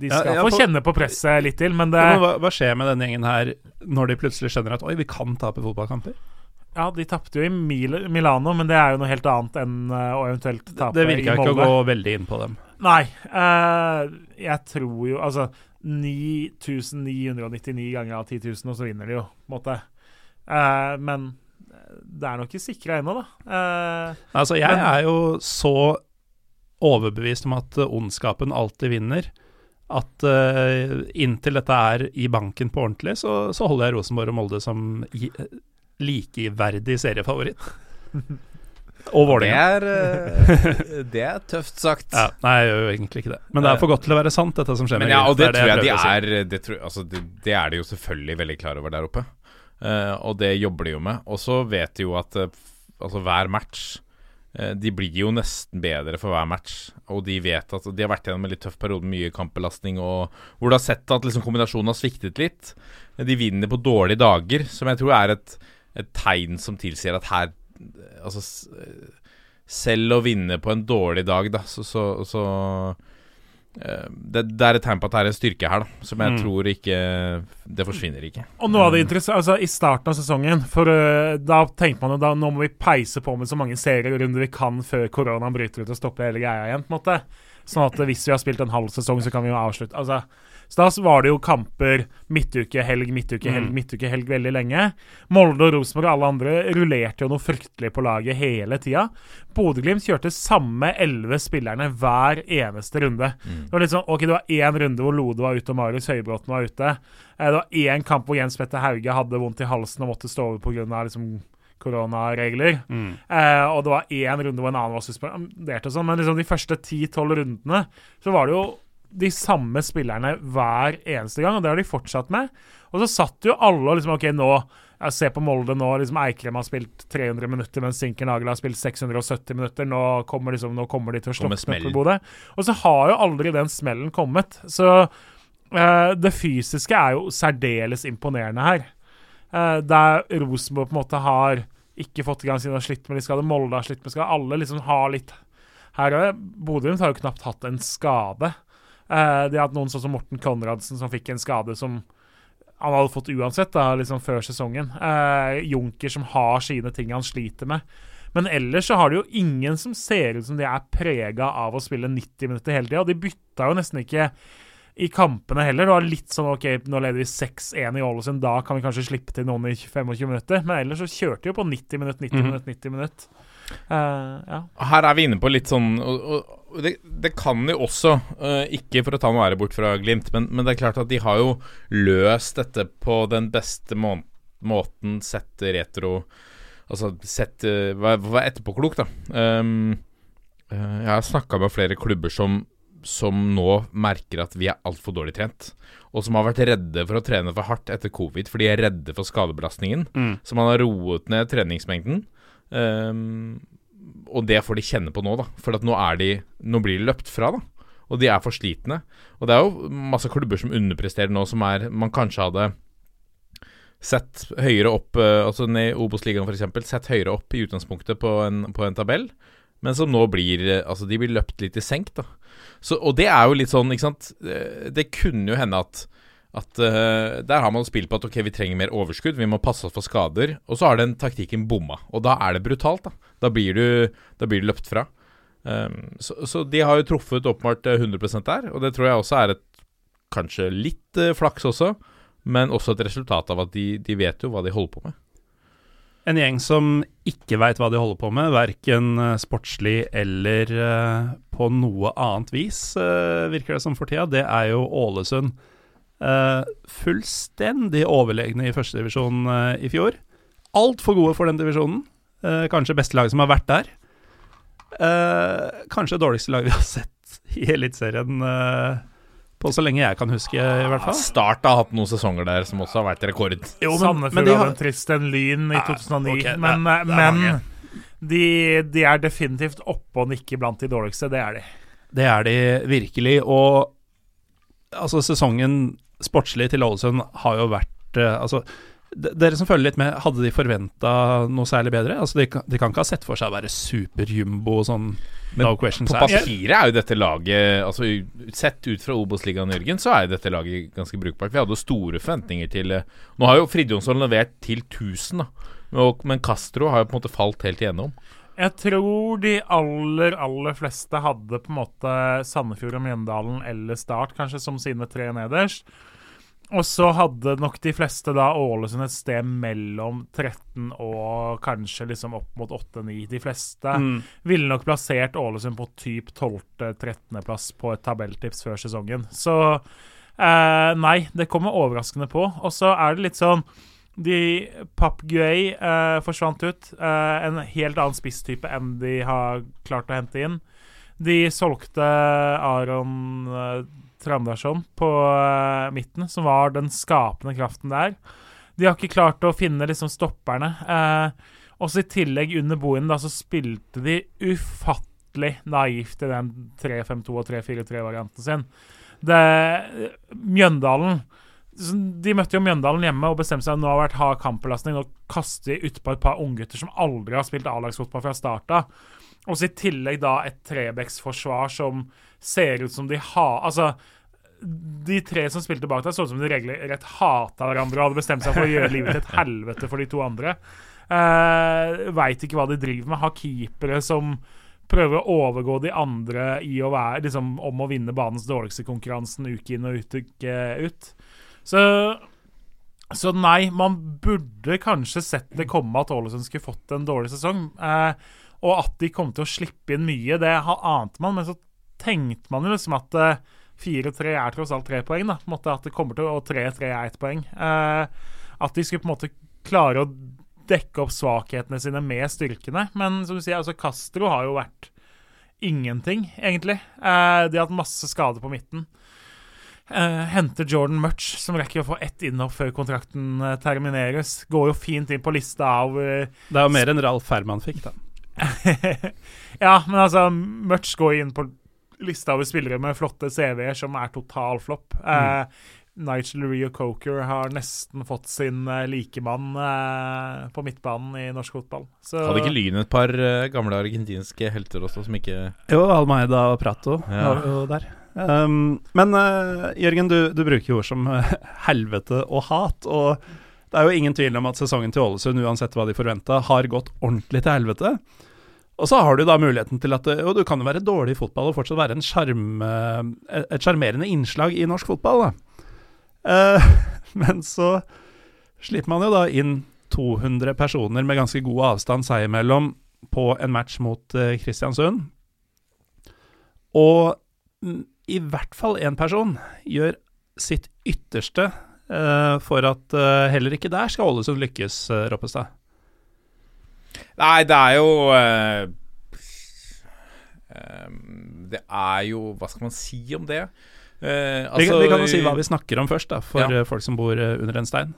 de skal ja, få for- kjenne på presset litt til, men det Ja, men hva, hva skjer med denne gjengen her når de plutselig skjønner at oi, vi kan tape fotballkamper? Ja, de tapte jo i Mil Milano, men det er jo noe helt annet enn uh, å eventuelt Det, tape det i virka ikke å gå veldig inn på dem. Nei. eh, jeg tror jo Altså 9999 ganger av 10 000, og så vinner de jo, på en måte. Uh, men det er nok ikke sikra ennå, da. Uh, Altså, jeg Men- er jo så overbevist om at eh, ondskapen alltid vinner. At uh, inntil dette er i banken på ordentlig, så, så holder jeg Rosenborg og Molde som i, likeverdig seriefavoritt. Og Det Vålerenga. er, eh, det er tøft sagt. Ja, nei, jeg gjør jo egentlig ikke det. Men det er for godt til å være sant, dette som skjer Men ja, og det, det, tror jeg de si. er det, tror, altså, det, det er de jo selvfølgelig veldig klar over der oppe. Uh, og det jobber de jo med. Og så vet de jo at uh, altså, hver match eh, De blir jo nesten bedre for hver match. Og de vet at de har vært gjennom en litt tøff periode med mye kampbelastning, og hvor du har sett at liksom, kombinasjonen har sviktet litt. De vinner på dårlige dager, som jeg tror er et, et tegn som tilsier at her Altså selv å vinne på en dårlig dag, da, så, så, så eh, det, det er et tegn på at det er en styrke her, da, som jeg Mm. tror ikke Det forsvinner ikke. Og noe av det interessante altså, I starten av sesongen For uh, Da tenkte man jo da nå må vi peise på med så mange serierunder vi kan før koronaen bryter ut og stopper hele greia igjen. på en måte Sånn at hvis vi har spilt en halv sesong, så kan vi jo avslutte. Altså, så da var det jo kamper midtuke, helg, midtuke, helg, Mm. midtuke, helg veldig lenge. Molde og Rosenborg og alle andre rullerte jo noe fryktelig på laget hele tida. Bodø-Glimt kjørte samme elleve spillerne hver eneste runde. Det var litt sånn, ok, det var én runde hvor Lode var ute og Marius Høybråten var ute. Eh, Det var én kamp hvor Jens Petter Hauge hadde vondt i halsen og måtte stå over pga. Liksom, koronaregler. Mm. Eh, og det var én runde hvor en annen var suspendert og sånn, men liksom de første 10-12 rundene så var det jo de samme spillerne hver eneste gang, og det har de fortsatt med. Og så satt jo alle og liksom OK, nå jeg ser på Molde nå, liksom Eikrem har spilt 300 minutter, mens Sinker Nagel har spilt 670 minutter. Nå kommer, liksom, nå kommer de til å slukne på Bodø. Og så har jo aldri den smellen kommet. Så eh, det fysiske er jo særdeles imponerende her. Eh, der Rosenborg på en måte har ikke fått i gang siden de har slitt med de skadene. Molde har slitt med skade. Alle liksom har litt her òg. Bodø-Glimt har jo knapt hatt en skade. Eh, de har hatt noen sånn som Morten Konradsen som fikk en skade som han hadde fått uansett, da, liksom før sesongen. Eh, Junker som har sine ting han sliter med. Men ellers så har det jo ingen som ser ut som de er prega av å spille 90 minutter hele tida. Og de bytta jo nesten ikke i kampene heller. Det var litt sånn OK, nå leder vi 6-1 i Ålesund, da kan vi kanskje slippe til noen i 25 minutter. Men ellers så kjørte de jo på 90 minutter, 90 minutt, minutter, 90 minutter. Eh, ja. Her er vi inne på litt sånn Og, og, det, det kan de også. Uh, ikke for å ta noe ære bort fra Glimt, men, men, det er klart at de har jo løst dette på den beste må måten sett retro Altså sett uh, Vær etterpåklok, da. Um, jeg har snakka med flere klubber som, som nå merker at vi er altfor dårlig trent. Og som har vært redde for å trene for hardt etter covid, for de er redde for skadebelastningen. Mm. Så man har roet ned treningsmengden. Um, og det får de kjenne på nå, da. For nå, de, nå blir de løpt fra, da. Og de er for slitne. Og det er jo masse klubber som underpresterer nå, som er man kanskje hadde sett høyere opp uh, Altså i Obos-ligaen f.eks. Sett høyere opp i utgangspunktet på en, på en, tabell, men som nå blir Altså, de blir løpt litt i senk, da. Så, og det er jo litt sånn, ikke sant eh, Det kunne jo hende at at uh, Der har man spilt på at ok, vi trenger mer overskudd, vi må passe oss for skader. Og så har den taktikken bomma. Og da er det brutalt. Da Da blir du, da blir du løpt fra. Um, så, så, de har jo truffet åpenbart 100 eh, der, og det tror jeg også er et kanskje litt uh, flaks også, men også et resultat av at de, de, vet jo hva de holder på med. En gjeng som ikke veit hva de holder på med, verken sportslig eller uh, på noe annet vis, virker det som for tida, det er jo Ålesund. Uh, fullstendig overlegne i førstedivisjon uh, i fjor. Altfor gode for den divisjonen. Uh, kanskje beste laget som har vært der. Uh, kanskje det dårligste laget vi har sett i Eliteserien uh, på så lenge jeg kan huske, i hvert fall. Start har hatt noen sesonger der som også har vært rekord. Jo, men, men de har en trist en Lyn i 2009, okay, men, det, det men de, de, er definitivt oppe og nikker blant de dårligste. Det er de. Det er de virkelig. Og altså, sesongen sportslig til Ålesund har jo vært uh, Altså, dere som følger litt med, hadde de forventa noe særlig bedre? Altså, de, de, kan ikke ha sett for seg å være superjumbo sånn men no questions på papiret er jo dette laget Altså Sett ut fra Obos-ligaen, Jørgen, så er jo dette laget ganske brukbart. Vi hadde jo store forventninger til eh, Nå har jo Fridjonsson levert til 1000, da. Men Castro har jo på en måte falt helt igjennom. Jeg tror de aller, aller fleste hadde på en måte Sandefjord og Mjøndalen eller Start kanskje som sine tre nederst. Og så hadde nok de fleste da Ålesund et sted mellom 13 og kanskje liksom opp mot 8-9. De fleste mm. ville nok plassert Ålesund på typ 12.-13.-plass på et tabelltips før sesongen. Så eh, nei, det kommer overraskende på. Og så er det litt sånn de Pap Guay eh, forsvant ut. Eh, en helt annen spisstype enn de har klart å hente inn. De solgte Aron eh, Trandarsson på uh, midten, som var den skapende kraften der. De har ikke klart å finne liksom stopperne. Uh, også i tillegg, under boen da, så spilte de ufattelig naivt i den 3-5-2 og 3-4-3-varianten sin. Det, Mjøndalen De møtte jo Mjøndalen hjemme og bestemte seg nå har vært hard kampbelastning. Nå kaster de utpå et par unggutter som aldri har spilt A-lagsfotball fra start av. Og i tillegg da et Trebecks-forsvar som ser ut som de har Altså, de tre som spilte bak deg, så ut som de regelrett hata hverandre og hadde bestemt seg for å gjøre livet til et helvete for de to andre. Uh, Veit ikke hva de driver med. Har keepere som prøver å overgå de andre i å være liksom, om å vinne banens dårligste konkurransen uke inn og uke ut. Så, så nei, man burde kanskje sett det komme at Ålesund skulle fått en dårlig sesong. Eh, og at de kom til å slippe inn mye, det ante man, men så tenkte man jo liksom at 4-3 uh, er tross alt tre poeng. da, på en måte At det kommer til å 3-3 er ett poeng. Uh, at de skulle på en måte klare å dekke opp svakhetene sine med styrkene. Men som du sier, altså Castro har jo vært ingenting, egentlig. Uh, de har hatt masse skader på midten. Uh, henter Jordan Much, som rekker å få ett innhopp før kontrakten uh, termineres. Går jo fint inn på lista av uh, Det er jo mer enn Ralf Herman fikk, da. ja, men altså Much går inn på lista over spillere med flotte CV-er som er total flopp. Mm. Eh, Nigel Rio Coker har nesten fått sin uh, likemann eh, på midtbanen i norsk fotball. Så Hadde ikke Lyn et par eh, gamle argentinske helter også, som ikke Jo, Almeida og Prato ja. var jo der. Um, men Jørgen, du, du, bruker ord som helvete og hat. Og det er jo ingen tvil om at sesongen til Ålesund, uansett hva de forventa, har gått ordentlig til helvete. Og så har du da muligheten til at Og du kan jo være dårlig i fotball og fortsatt være en skjerm, eh, et sjarmerende innslag i norsk fotball, da. Uh, men så slipper man jo da inn 200 personer med ganske god avstand seg imellom på en match mot uh, Kristiansund. Og i hvert fall én person gjør sitt ytterste eh, for at eh, heller ikke der skal Ålesund lykkes, eh, Roppestad. Nei, det er jo eh, Det er jo Hva skal man si om det? Vi, kan- vi kan jo altså, si hva vi snakker om først, da, for Ja. eh, folk som bor under en stein.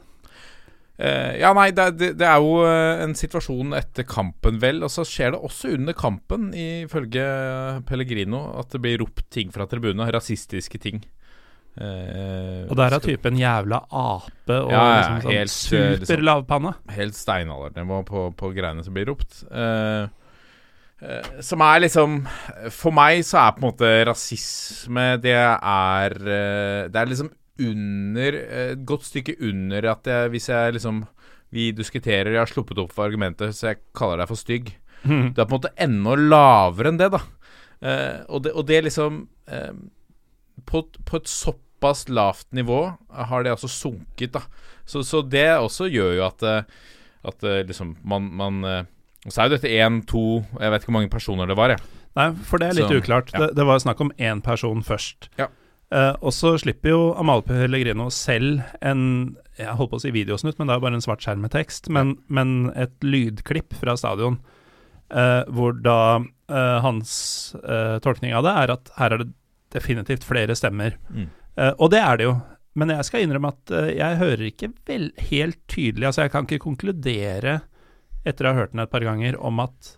Uh, ja, nei, det, det, er jo en situasjon etter kampen, vel. Og så skjer det også under kampen, ifølge Pellegrino, at det blir ropt ting fra tribunen. Rasistiske ting. Eh, Og der er typen jævla ape og Ja, ja, liksom sånn helt, eh, liksom- superlavpanne. Helt steinaldernivå på, på greiene som blir ropt. Eh, eh, som er liksom For meg så er på en måte rasisme Det er eh, Det er liksom under eh, Et godt stykke under at jeg, hvis jeg liksom Vi diskuterer, jeg har sluppet opp for argumentet, så jeg kaller deg for stygg. Mm. Du er på en måte enda lavere enn det, da. Og, det, og det liksom på, på et såpass lavt nivå har det altså sunket, da. Så, så det også gjør jo at, eh, at eh, liksom man, man eh, Så er jo dette én, to Jeg vet ikke hvor mange personer det var, jeg. Nei, for det er litt Så, uklart. ja. Det, det var snakk om én person først. Ja. Eh, og så slipper jo Amalie Pellegrino selv en Jeg holdt på å si videosnutt, men det er jo bare en svart skjerm med tekst. Men, men et lydklipp fra stadion eh, hvor da eh, hans tolkning av det er at her er det definitivt flere stemmer. Mm. Eh, og det er det jo. Men jeg skal innrømme at eh, jeg hører ikke vel helt tydelig Altså, jeg kan ikke konkludere etter å ha hørt den et par ganger om at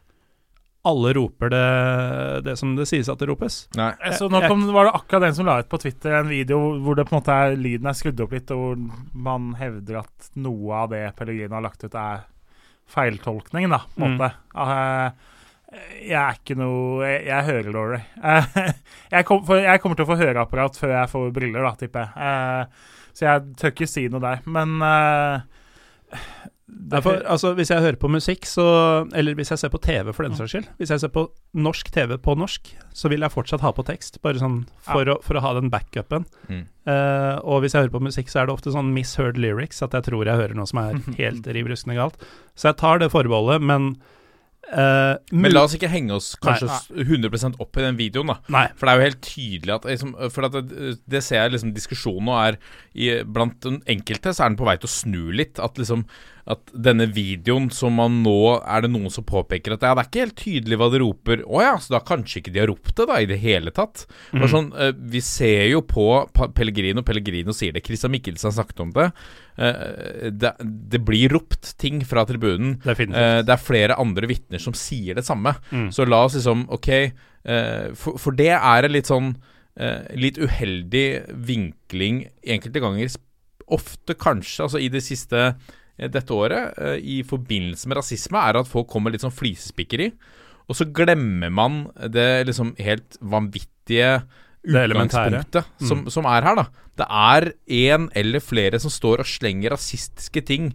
alle roper det, det som det sies at det ropes. Nei. Så nå kom, var det akkurat den som la ut på Twitter en video hvor det på en måte er, lyden er skrudd opp litt, og hvor man hevder at noe av det Pellegrino har lagt ut, er feiltolkning, da, på en Mm. måte. Eh, jeg er ikke noe Jeg, jeg hører dårlig. Eh, jeg, kom, for jeg kommer til å få høreapparat før jeg får briller, da, tipper jeg. Eh, så jeg tør ikke si noe der. Men eh, Ja, for, altså, hvis jeg hører på musikk, så Eller hvis jeg ser på TV, for den saks skyld. Hvis jeg ser på norsk TV på norsk, så vil jeg fortsatt ha på tekst, bare sånn for, å, for å ha den backupen. Mm. Uh, og hvis jeg hører på musikk, så er det ofte sånn misheard lyrics, at jeg tror jeg hører noe som er helt riv ruskende galt. Så jeg tar det forbeholdet, men eh, Men la oss ikke henge oss kanskje Nei, nei. 100% opp i den videoen, da. Nei. For det er jo helt tydelig at liksom, For at det, det ser jeg liksom diskusjonen nå er i, Blant den enkelte så er den på vei til å snu litt. At liksom At denne videoen som man nå Er det noen som påpeker at ja, det er ikke helt tydelig hva de roper. Å ja, så da kanskje ikke de har ropt det, da, i det hele tatt. Mm. For sånn, eh, Vi ser jo på Pellegrino, Pellegrino sier det, Christian Michelsen har snakket om det. Eh, det. Det blir ropt ting fra tribunen. Definitivt. Eh, det er flere andre vitner som sier det samme. Mm. Så la oss liksom Ok, for, for det er en litt sånn Litt uheldig vinkling enkelte ganger. Ofte kanskje, altså i det siste dette året, eh, i forbindelse med rasisme, er at folk kommer litt sånn flisespikkeri. Og så glemmer man det liksom helt vanvittige utgangspunktet mm. som, som er her, da. Det er en eller flere som står og slenger rasistiske ting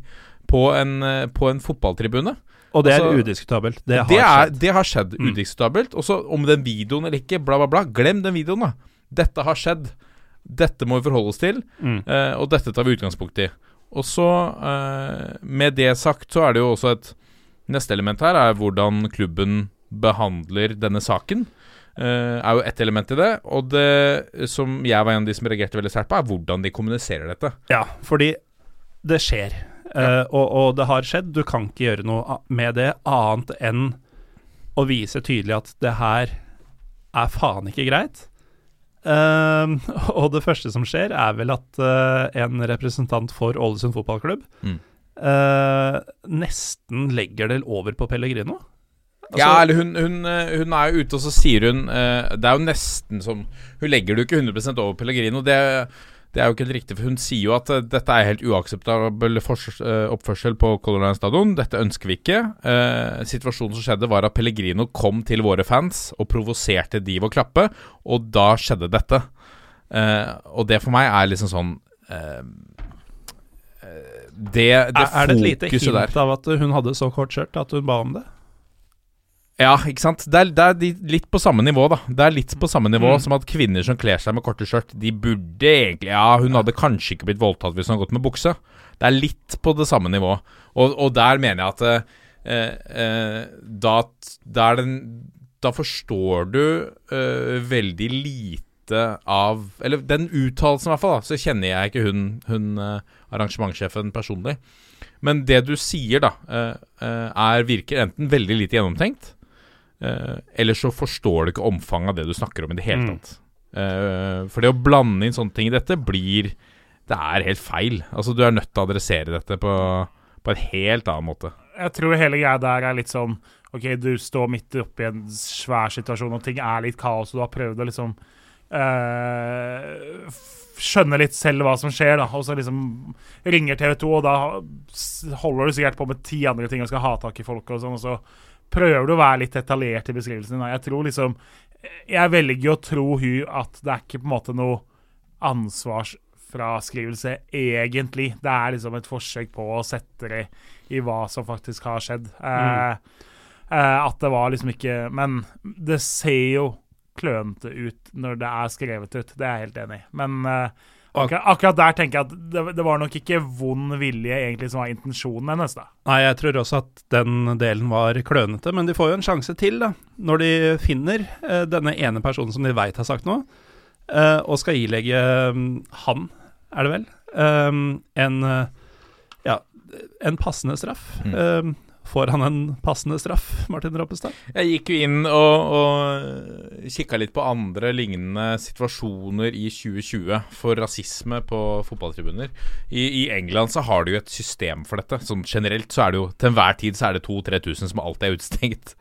på en, eh, på en fotballtribune. og det er altså, udiskutabelt. Det har Det, er, skjedd. det har skjedd Mm. udiskutabelt. Og så om den videoen eller ikke, bla, bla, bla. Glem den videoen, da. Dette har skjedd. Dette må vi forholde oss til, Mm. eh, og dette tar vi utgangspunkt i. Og så, eh, med det sagt, så er det jo også et Neste element her er hvordan klubben behandler denne saken. Eh, er jo ett element i det. Og det som jeg var en av de som reagerte veldig sterkt på, er hvordan de kommuniserer dette. Ja, fordi det skjer. Eh, og, og det har skjedd. Du kan ikke gjøre noe med det annet enn å vise tydelig at det her er faen ikke greit. Eh, og det første som skjer, er vel at uh, en representant for Ålesund fotballklubb Mm. uh, nesten legger det over på Pellegrino. Altså- ja, eller hun, hun, eh, hun er jo ute, og så sier hun uh, Det er jo nesten som Hun legger det jo ikke 100% over Pellegrino. Det, det er jo ikke helt riktig, for hun sier jo at eh, dette er helt uakseptabel eh, oppførsel på Color Line stadion. Dette ønsker vi ikke. Eh, situasjonen som skjedde, var at Pellegrino kom til våre fans og provoserte de ved å klappe, og da skjedde dette. Eh, og det for meg er liksom sånn eh, Det, det er, er det et lite hint der. av at hun hadde så kort skjørt at hun ba om det? Ja, ikke sant. Det er, det er litt på samme nivå, da. Det er litt på samme nivå Mm. som at kvinner som kler seg med korte skjørt, de burde egentlig Ja, hun hadde kanskje ikke blitt voldtatt hvis hun hadde gått med bukse. Det er litt på det samme nivået. Og, og der mener jeg at eh, eh, da, da den da forstår du eh, veldig lite av Eller den uttalelsen, i hvert fall. da Så kjenner jeg ikke hun, hun øh, arrangementssjefen personlig. Men det du sier, da, øh, øh, er virker enten veldig lite gjennomtenkt, øh, eller så forstår du ikke omfanget av det du snakker om i det hele Mm. tatt. Eh, for det å blande inn sånne ting i dette blir Det er helt feil. Altså Du er nødt til å adressere dette på, på en helt annen måte. Jeg tror hele greia der er litt sånn OK, du står midt oppi en svær situasjon, og ting er litt kaos, og du har prøvd å liksom uh, skjønne litt selv hva som skjer, da. Og så liksom ringer TV 2, og da holder du sikkert på med ti andre ting og skal ha tak i folk og sånn, og så prøver du å være litt detaljert i beskrivelsen din. Jeg tror liksom Jeg velger å tro hun at det er ikke på en måte noe ansvarsfraskrivelse egentlig. Det er liksom et forsøk på å sette det i hva som faktisk har skjedd. Mm. eh, at det var liksom ikke Men det ser jo klønete ut når det er skrevet ut, det er jeg helt enig i. Men eh, akkurat, akkurat der tenker jeg at det, det var nok ikke vond vilje egentlig som var intensjonen hennes, da. Nei, jeg tror også at den delen var klønete, men de får jo en sjanse til, da. Når de finner eh, denne ene personen som de veit har sagt noe, eh, og skal ilegge mm, han, er det vel, eh, en eh, ja, en passende straff. Mm. Får han en passende straff, Martin Roppestad? Jeg gikk jo inn og, og kikka litt på andre lignende situasjoner i 2020 for rasisme på fotballtribuner. I, I England så har de jo et system for dette. Sånn generelt så er det jo til enhver tid så er det 2000-3000 som alltid er utestengt.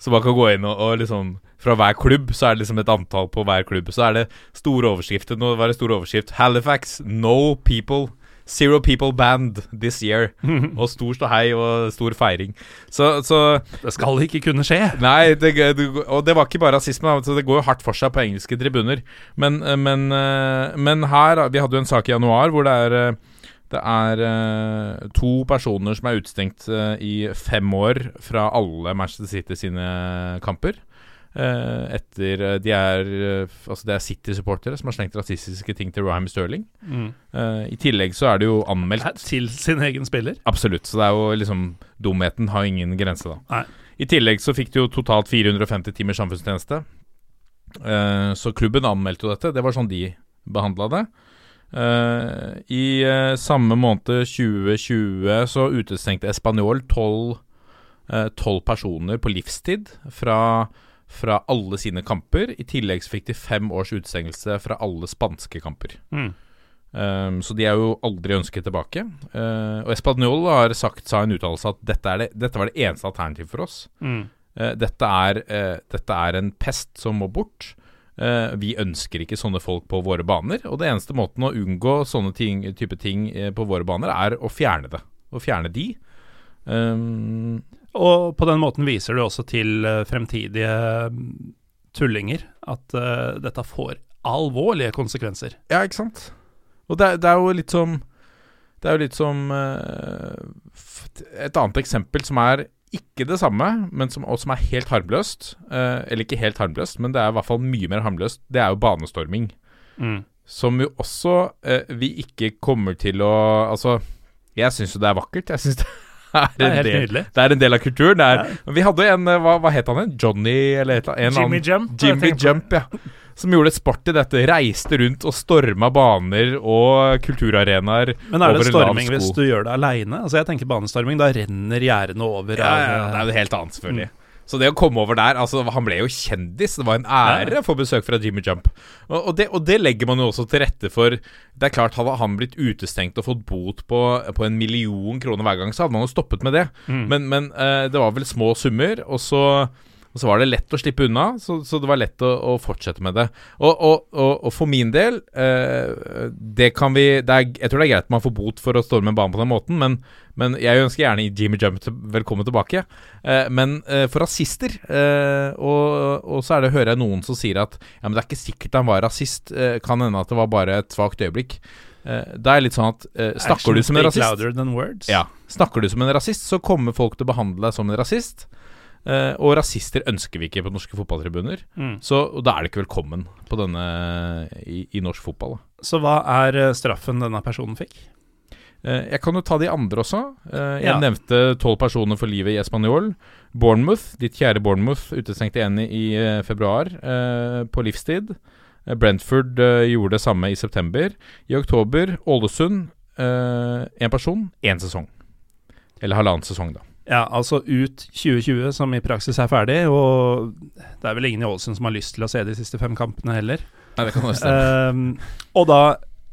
Så man kan gå inn og, og liksom Fra hver klubb så er det liksom et antall på hver klubb. Så er det store overskrifter. Nå var det stor overskrift Halifax, no people. Zero people banned this year. Og stor ståhei og stor feiring. Så, så Det skal ikke kunne skje. Nei, det, og det var ikke bare rasisme, det går jo hardt for seg på engelske tribuner. Men, eh, men, eh, men her Vi hadde jo en sak i januar hvor det er eh, det er to personer som er utestengt i fem år fra alle Manchester City sine kamper. Eh, etter eh, De er eh, Altså det er City-supportere som har slengt rasistiske ting til Raheem Sterling. Mm. Uh, I tillegg så er det jo anmeldt Til sin egen spiller. Absolutt. Så det er jo liksom Dumheten har ingen grense, da. Nei. I tillegg så fikk de jo totalt 450 timers samfunnstjeneste. Uh, så klubben anmeldte jo dette. Det var sånn de behandla det. Uh, I samme måned 2020 så utestengte Español tolv personer på livstid fra, fra alle sine kamper. I tillegg så fikk de fem års utestengelse fra alle spanske kamper. Mm. Um, så de er jo aldri ønsket tilbake. Uh, og Espanol har sagt, sa en uttalelse at dette, er det, dette var det eneste alternativet for oss. Mm. Uh, dette, er, uh, dette er en pest som må bort. Uh, vi ønsker ikke sånne folk på våre baner. Og det eneste måten å unngå sånne ting, type ting på våre baner, er å fjerne det. Å fjerne de. Um, Og på den måten viser du også til eh, fremtidige mm, tullinger at uh, dette får alvorlige konsekvenser. Ja, ikke sant? Og det, det er jo litt som Det er jo litt som uh, Et annet eksempel som er ikke det samme, men som, og som er helt harmløst. Uh, eller ikke helt harmløst, men det er i hvert fall mye mer harmløst. Det er jo banestorming. Mm. Som jo også vi ikke kommer til å Altså, jeg syns jo det er vakkert. Jeg syns det er Det en del det er en del av kulturen. Er, Vi hadde en eh, Hva, hva het han igjen? Johnny eller et, en Jimmy annen Jump. Jimmy. Jump, ja. Som gjorde et sport i dette. Reiste rundt og storma baner og kulturarenaer. Men er det storming hvis du gjør det aleine? Altså jeg tenker banestorming, da renner gjerdene over. Ja, ja, ja, det er jo helt annet, selvfølgelig. Så det å komme over der altså Han ble jo kjendis. Det var en ære å få besøk fra Jimmy Jump. Og, og, det, og det legger man jo også til rette for. Det er klart Hadde han blitt utestengt og fått bot på, på en million kroner hver gang, så hadde man jo stoppet med det. Mm. Men, men uh, det var vel små summer, og så, og så var det lett å slippe unna. Så, så det var lett å, å fortsette med det. Og, og, og, og for min del eh, Det kan vi det er, Jeg tror det er greit at man får bot for å storme en bane på den måten, men, men jeg ønsker gjerne Jimmy Jump til, velkommen tilbake. Eh, men eh, for rasister eh, og, og så er det, hører jeg noen som sier at Ja, men det er ikke sikkert han var rasist. Eh, kan hende at det var bare et svakt øyeblikk. Eh, da er det litt sånn at eh, Snakker du som en rasist? Ja. Snakker du som en rasist, så kommer folk til å behandle deg som en rasist. Eh, og rasister ønsker vi ikke på norske fotballtribuner. Mm. Så da er det ikke velkommen på denne i, i norsk fotball. da. Så hva er eh, straffen denne personen fikk? Uh, jeg kan jo ta de andre også. Uh, jeg Ja. nevnte tolv personer for livet i Espanol. Bournemouth, ditt kjære Bournemouth, utestengte igjen i, februar på livstid. Brentford gjorde det samme i september. I oktober Ålesund, én person, én sesong. Eller halvannen sesong, da. Ja, altså ut 2020, som i praksis er ferdig. Og det er vel ingen i Ålesund som har lyst til å se de siste fem kampene heller. Nei, det kan. Ehm, og da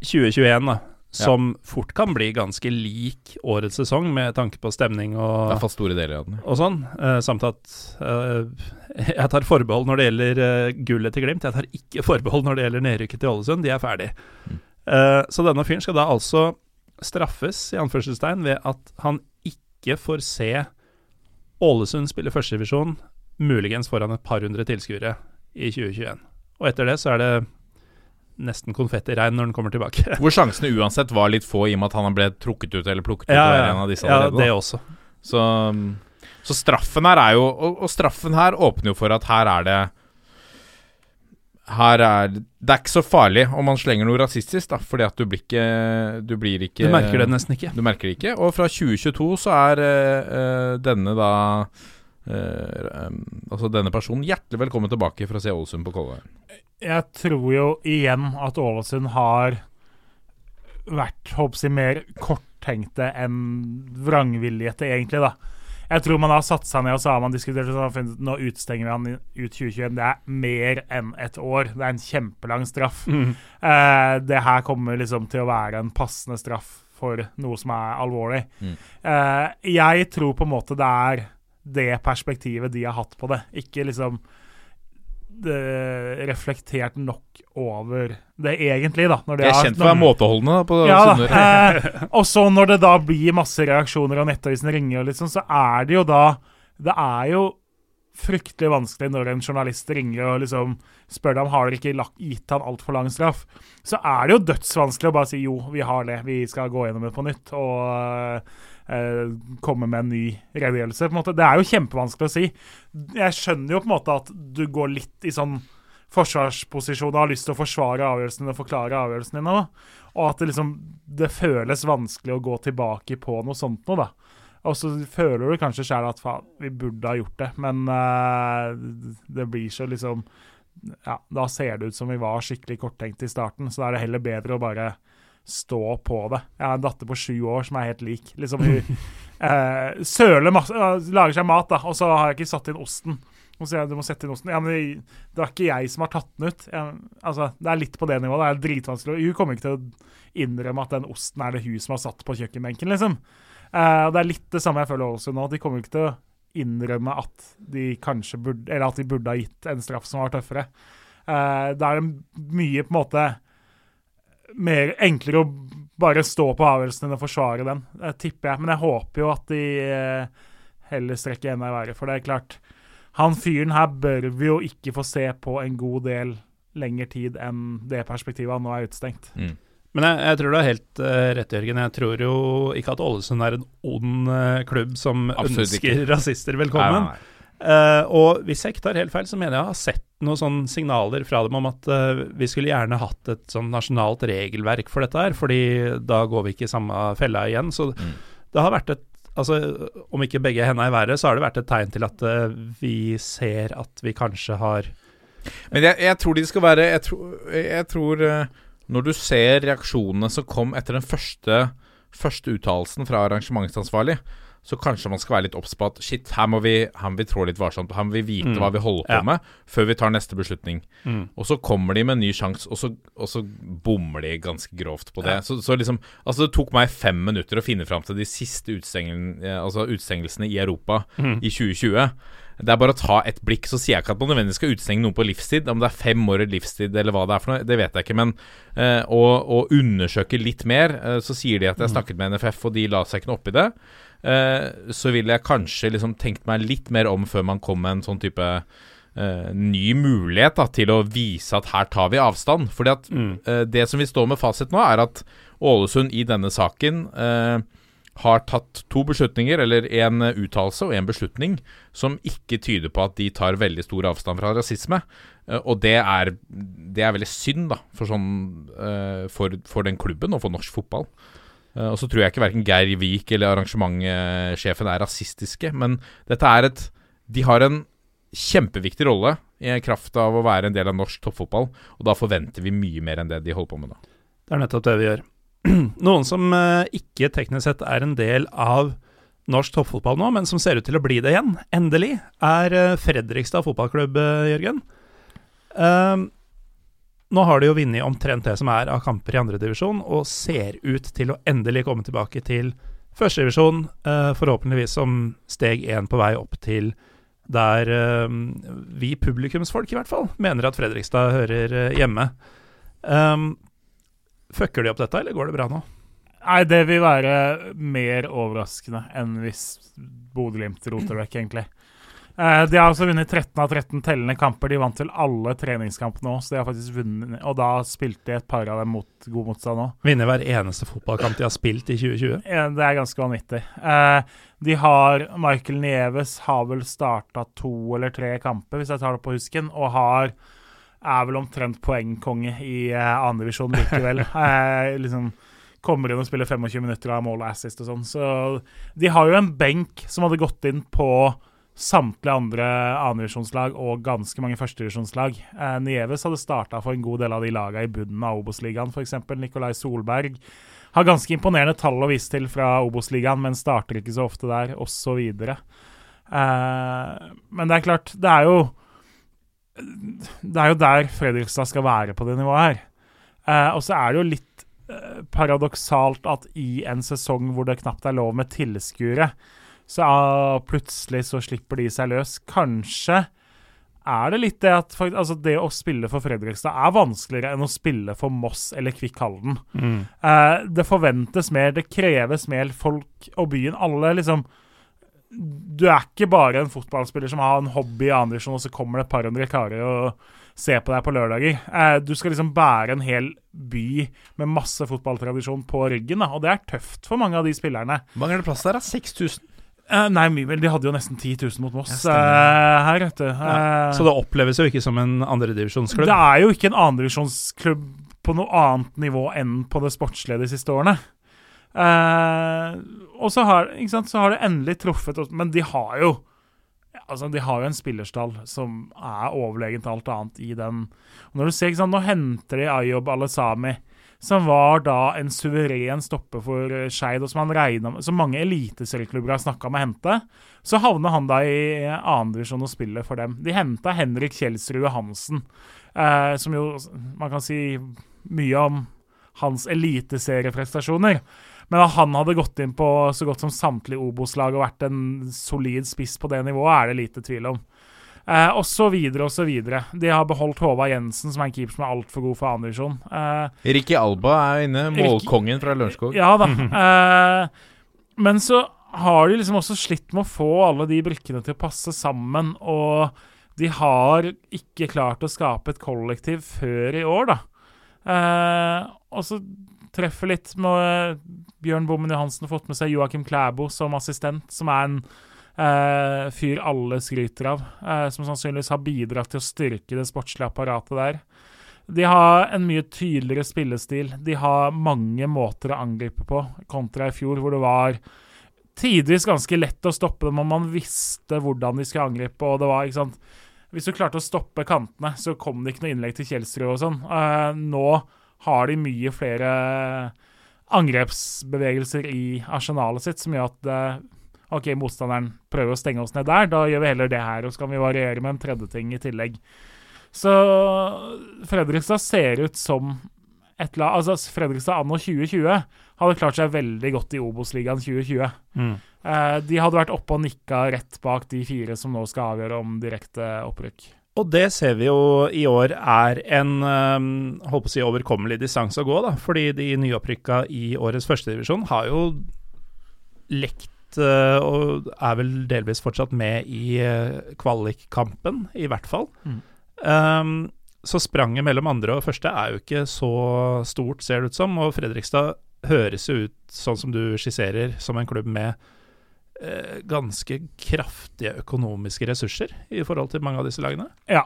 2021, da. Som fort kan bli ganske lik årets sesong, med tanke på stemning I og, hvert fall store deler av den. og sånn. Uh, samt at uh, jeg tar forbehold når det gjelder uh, gullet til Glimt. Jeg tar ikke forbehold når det gjelder nedrykket til Ålesund. De er ferdig. Mm. Så denne fyren skal da altså straffes, i anførselstegn, ved at han ikke får se Ålesund spille førstedivisjon, muligens foran et par hundre tilskuere i 2021. Og etter det så er det nesten konfettiregn når han kommer tilbake. Hvor sjansene uansett var litt få, i og med at han ble trukket ut eller plukket ut. ja, av ja, en av disse allerede, ja det også. Så, så straffen her er jo og, og straffen her åpner jo for at her er det Her er Det er ikke så farlig om man slenger noe rasistisk, da, fordi at du blir ikke Du blir ikke Du merker det nesten ikke. Du merker det ikke. Og fra 2022 så er eh, denne da um, Altså denne personen hjertelig velkommen tilbake for å se Ålesund på Kolveien. Jeg tror jo igjen at Ålesund har vært håper jeg, mer korttenkte enn vrangviljete, egentlig. da. Jeg tror man har satt seg ned og så har man diskutert og så har funnet, nå utstenger vi han ut 2021. Det er mer enn et år. Det er en kjempelang straff. Mm. Eh, det her kommer liksom til å være en passende straff for noe som er alvorlig. Mm. Eh, jeg tror på en måte det er det perspektivet de har hatt på det. Ikke liksom reflektert nok over det egentlig, da. Når det Jeg er kjent for å være måteholdende da, på ja, Sunnmøre. Eh, og så når det da blir masse reaksjoner og Nettavisen ringer, og liksom, så er det jo da Det er jo fryktelig vanskelig når en journalist ringer og liksom spør deg om har dere ikke lagt, gitt han altfor lang straff. Så er det jo dødsvanskelig å bare si jo, vi har det, vi skal gå gjennom det på nytt. Og eh, komme med en ny redegjørelse. på en måte. Det er jo kjempevanskelig å si. Jeg skjønner jo på en måte at du går litt i sånn forsvarsposisjon og har lyst til å forsvare avgjørelsen din og forklare avgjørelsen din. Da. Og at det liksom det føles vanskelig å gå tilbake på noe sånt noe, da. Og så føler du kanskje sjæl at faen, vi burde ha gjort det, men eh, det blir så liksom Ja, da ser det ut som vi var skikkelig korttenkt i starten, så da er det heller bedre å bare stå på det. Jeg har en datter på sju år som er helt lik. Liksom Hun eh, søler masse, eh, lager seg mat, da, og så har jeg ikke satt inn osten. Og så sier jeg du må sette inn osten. Ja, men det er ikke jeg som har tatt den ut. Jeg, altså, Det er litt på det nivået. Det er dritvanskelig. Hun kommer ikke til å innrømme at den osten er det hun som har satt på kjøkkenbenken, liksom. Eh, og Det er litt det samme jeg føler også nå. De kommer ikke til å innrømme at de kanskje burde Eller at de burde ha gitt en straff som var tøffere. Eh, da er det mye på en måte mer enklere å bare stå på avgjørelsen enn å forsvare den, det tipper jeg. Men jeg håper jo at de eh, heller strekker enda i været. For det er klart, han fyren her bør vi jo ikke få se på en god del lengre tid enn det perspektivet han nå er utestengt. Mm. Men jeg, jeg tror du har helt uh, rett, Jørgen. Jeg tror jo ikke at Ålesund er en ond uh, klubb som Absolutt ønsker ikke. rasister velkommen. Nei, nei, nei. Eh, og hvis jeg ikke tar helt feil, så mener jeg jeg har sett noen sånne signaler fra dem om at uh, vi skulle gjerne hatt et sånn nasjonalt regelverk for dette her, fordi da går vi ikke i samme fella igjen. Så Mm. det har vært et Altså, om ikke begge hendene i været, så har det vært et tegn til at uh, vi ser at vi kanskje har Men jeg, jeg tror de skal være Jeg tror, jeg tror Når du ser reaksjonene som kom etter den første Første uttalelsen fra arrangementsansvarlig, så kanskje man skal være litt obs på at shit, her må, vi, her må vi trå litt varsomt. Her må vi vite Mm. hva vi holder på Ja. med, før vi tar neste beslutning. Og så kommer de med en ny sjanse, og, så- og så bommer de ganske grovt på det. Ja. Så, så liksom Altså, det tok meg fem minutter å finne fram til de siste eh, altså utestengelsene i Europa i 2020. Det er bare å ta et blikk, så sier jeg ikke at man nødvendigvis skal utestenge noen på livstid. Om det er fem år i livstid eller hva det er for noe, det vet jeg ikke. Men eh, å, å undersøke litt mer, uh, så sier de at jeg snakket med NFF, og de la seg ikke noe opp i det. Eh, så ville jeg kanskje liksom tenkt meg litt mer om før man kom med en sånn type Uh, ny mulighet da, til å vise at her tar vi avstand. Fordi at Mm. uh, det som vi står med fasit nå, er at Ålesund i denne saken uh, har tatt to beslutninger, eller en uttalelse og en beslutning, som ikke tyder på at de tar veldig stor avstand fra rasisme. Og det er, det er veldig synd, da, for, sånn, for, for den klubben og for norsk fotball. Eh, og så tror jeg ikke verken Geir Vik eller arrangementsjefen er rasistiske, men dette er et De har en kjempeviktig rolle i kraft av å være en del av norsk toppfotball, og da forventer vi mye mer enn det de holder på med nå. Det er nettopp det vi gjør. Noen som eh, ikke teknisk sett er en del av norsk toppfotball nå, men som ser ut til å bli det igjen, endelig, er eh, Fredrikstad fotballklubb, Jørgen. Uh, nå har de jo vunnet omtrent det som er av kamper i andredivisjon, og ser ut til å endelig komme tilbake til førstedivisjon, uh, forhåpentligvis som steg én på vei opp til der uh, vi publikumsfolk i hvert fall mener at Fredrikstad hører uh, hjemme. Um, fucker de opp dette, eller går det bra nå? Nei, det vil være mer overraskende enn hvis Bodø-Glimt roter vekk, egentlig. Eh, de har altså vunnet 13 av 13 tellende kamper. De vant til alle treningskampene òg, så de har faktisk vunnet Og da spilte de et par av dem mot god motstand òg. Vinner hver eneste fotballkamp de har spilt i 2020? Ja, det er ganske vanvittig. Eh, de har Michael Nieves har vel starta to eller tre kamper, hvis jeg tar det på husken, og har er vel omtrent poengkonge i uh, andredivisjon likevel. eh, liksom kommer inn og spiller 25 minutter av mål og assist og sånn. Så de har jo en benk som hadde gått inn på samtlige andre annendivisjonslag og ganske mange førstedivisjonslag. Eh, Nieves hadde starta for en god del av de lagene i bunnen av Obos-ligaen, f.eks. Nikolai Solberg. Har ganske imponerende tall å vise til fra Obos-ligaen, men starter ikke så ofte der, osv. Eh, men det er klart, det er jo Det er jo der Fredrikstad skal være på det nivået her. Eh, og så er det jo litt eh, paradoksalt at i en sesong hvor det knapt er lov med tilskuere, så ja, plutselig så slipper de seg løs. Kanskje er det litt det at altså det å spille for Fredrikstad er vanskeligere enn å spille for Moss eller Kvikk Halden. Mm. Eh, det forventes mer, det kreves mer folk og byen. Alle liksom Du er ikke bare en fotballspiller som har en hobby i andredivisjon, og så kommer det et par hundre karer og ser på deg på lørdager. Eh, du skal liksom bære en hel by med masse fotballtradisjon på ryggen, da, og det er tøft for mange av de spillerne. Hvor mange er det plass der, da? 6000? Uh, nei, mye vel. De hadde jo nesten 10 000 mot Moss uh, her, vet du. Uh, ja. Så det oppleves jo ikke som en andredivisjonsklubb? Det er jo ikke en andredivisjonsklubb på noe annet nivå enn på det sportslige de siste årene. og så har, sant, så har, det endelig truffet Men de har jo Altså, De har jo en spillerstall som er overlegent alt annet i den. Og når du ser, sant, Nå henter de Ayob Alesami som var da en suveren stopper for eh, Skeid, og som, regnet, som mange eliteserieklubber har snakka om å hente. Så havner han da i andredivisjon og spiller for dem. De henta Henrik Kjelsrud Hansen, eh, som jo Man kan si mye om hans eliteserieprestasjoner. Men at han hadde gått inn på så godt som samtlige Obos-lag og vært en solid spiss på det nivået, er det lite tvil om. Eh, og så videre og så videre. De har beholdt Håvard Jensen, som er en keeper som er altfor god for andredivisjon. Eh, Ricky Alba er inne, målkongen fra Lørenskog. Ja da. Eh, men så har de liksom også slitt med å få alle de brikkene til å passe sammen. Og de har ikke klart å skape et kollektiv før i år, da. Eh, og så treffer litt med Bjørn Bommen Johansen har fått med seg Joakim Klæbo som assistent, som er en Uh, fyr alle skryter av, eh, som sannsynligvis har bidratt til å styrke det sportslige apparatet der. De har en mye tydeligere spillestil. De har mange måter å angripe på, kontra i fjor, hvor det var tidvis ganske lett å stoppe dem om man visste hvordan de skulle angripe. og det var, ikke sant, Hvis du klarte å stoppe kantene, så kom det ikke noe innlegg til Kjelsrud og sånn. Eh, nå har de mye flere angrepsbevegelser i arsenalet sitt, som gjør at OK, motstanderen prøver å stenge oss ned der, da gjør vi heller det her. Og så kan vi variere med en tredje ting i tillegg. Så Fredrikstad ser ut som et lag Altså, Fredrikstad anno 2020 hadde klart seg veldig godt i Obos-ligaen 2020. Mm. Eh, de hadde vært oppe og nikka rett bak de fire som nå skal avgjøre om direkte opprykk. Og det ser vi jo i år er en um, holdt på å si overkommelig distanse å gå, da. Fordi de nyopprykka i årets førstedivisjon har jo lekt uh, og er vel delvis fortsatt med i uh, kvalikkampen, i hvert fall. Mm. Um, så spranget mellom andre og første er jo ikke så stort, ser det ut som. Og Fredrikstad høres jo ut, sånn som du skisserer, som en klubb med uh, ganske kraftige økonomiske ressurser i forhold til mange av disse lagene. Ja.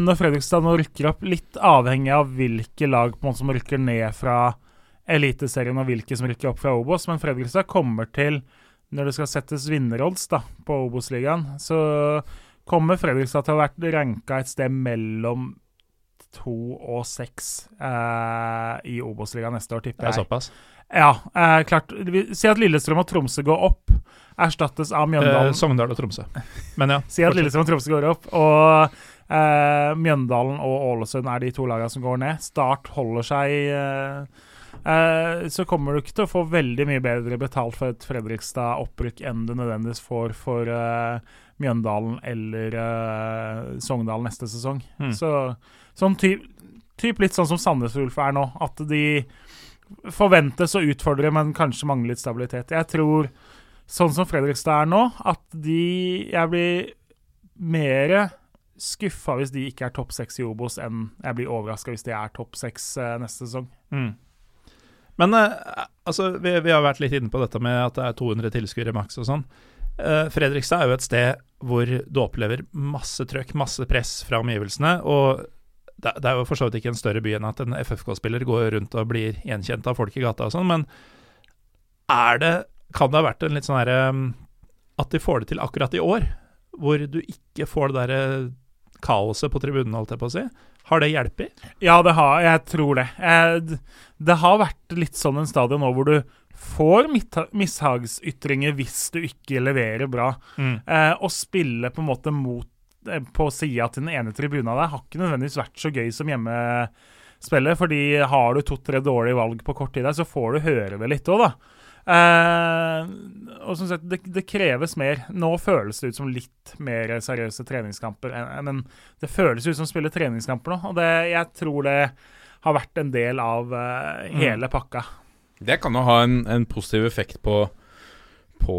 Når Fredrikstad nå rykker opp, litt avhengig av hvilke lag på en måte som rykker ned fra Eliteserien og hvilke som rykker opp fra Obos, men Fredrikstad kommer til, når det skal settes vinnerodds på Obos-ligaen, så kommer Fredrikstad til å ha vært ranka et sted mellom to og seks eh, i Obos-ligaen neste år, Det tipper er jeg. såpass. Ja, eh, klart. Si at Lillestrøm og Tromsø går opp, erstattes av Mjøndalen. Eh. Sogndal og Tromsø. Men ja. Si at. Lillestrøm og Tromsø går opp, og eh, Mjøndalen og Ålesund er de to lagene som går ned. Start holder seg eh, Så kommer du ikke til å få veldig mye bedre betalt for et Fredrikstad-opprykk enn du nødvendigvis får for eh, Mjøndalen eller eh, Sogndal neste sesong. Mm. Så sånn typ, typ litt sånn som Sandnes Ulf er nå, at de forventes å utfordre, men kanskje mangler litt stabilitet. Jeg tror sånn som Fredrikstad er nå, at de Jeg blir mer skuffa hvis de ikke er topp seks i Obos, enn jeg blir overraska hvis de er topp seks eh, neste sesong. Mm. Men eh, altså, vi, vi har vært litt inne på dette med at det er 200 tilskuere maks og sånn. Eh, Fredrikstad er jo et sted hvor du opplever masse trøkk, masse press fra omgivelsene. Og det, det er jo for så vidt ikke en større by enn at en FFK-spiller går rundt og blir gjenkjent av folk i gata og sånn, men er det Kan det ha vært en litt sånn herre At de får det til akkurat i år, hvor du ikke får det derre kaoset på tribunen, holdt jeg på å si. Har det hjulpet? Ja, det har, jeg tror det. Eh, det har vært litt sånn en stadion nå hvor du får mishagsytringer hvis du ikke leverer bra. Eh, å spille på en måte mot eh, på sida til den ene tribunen der har ikke nødvendigvis vært så gøy som hjemmespillet. fordi har du to-tre dårlige valg på kort tid der, så får du høre det litt òg, da. Eh, og som sagt, det, det kreves mer. Nå føles det ut som litt mer seriøse treningskamper. Men det føles ut som å spille treningskamper nå, og det, jeg tror det har vært en del av eh, hele pakka. Det kan jo ha en, en positiv effekt på, på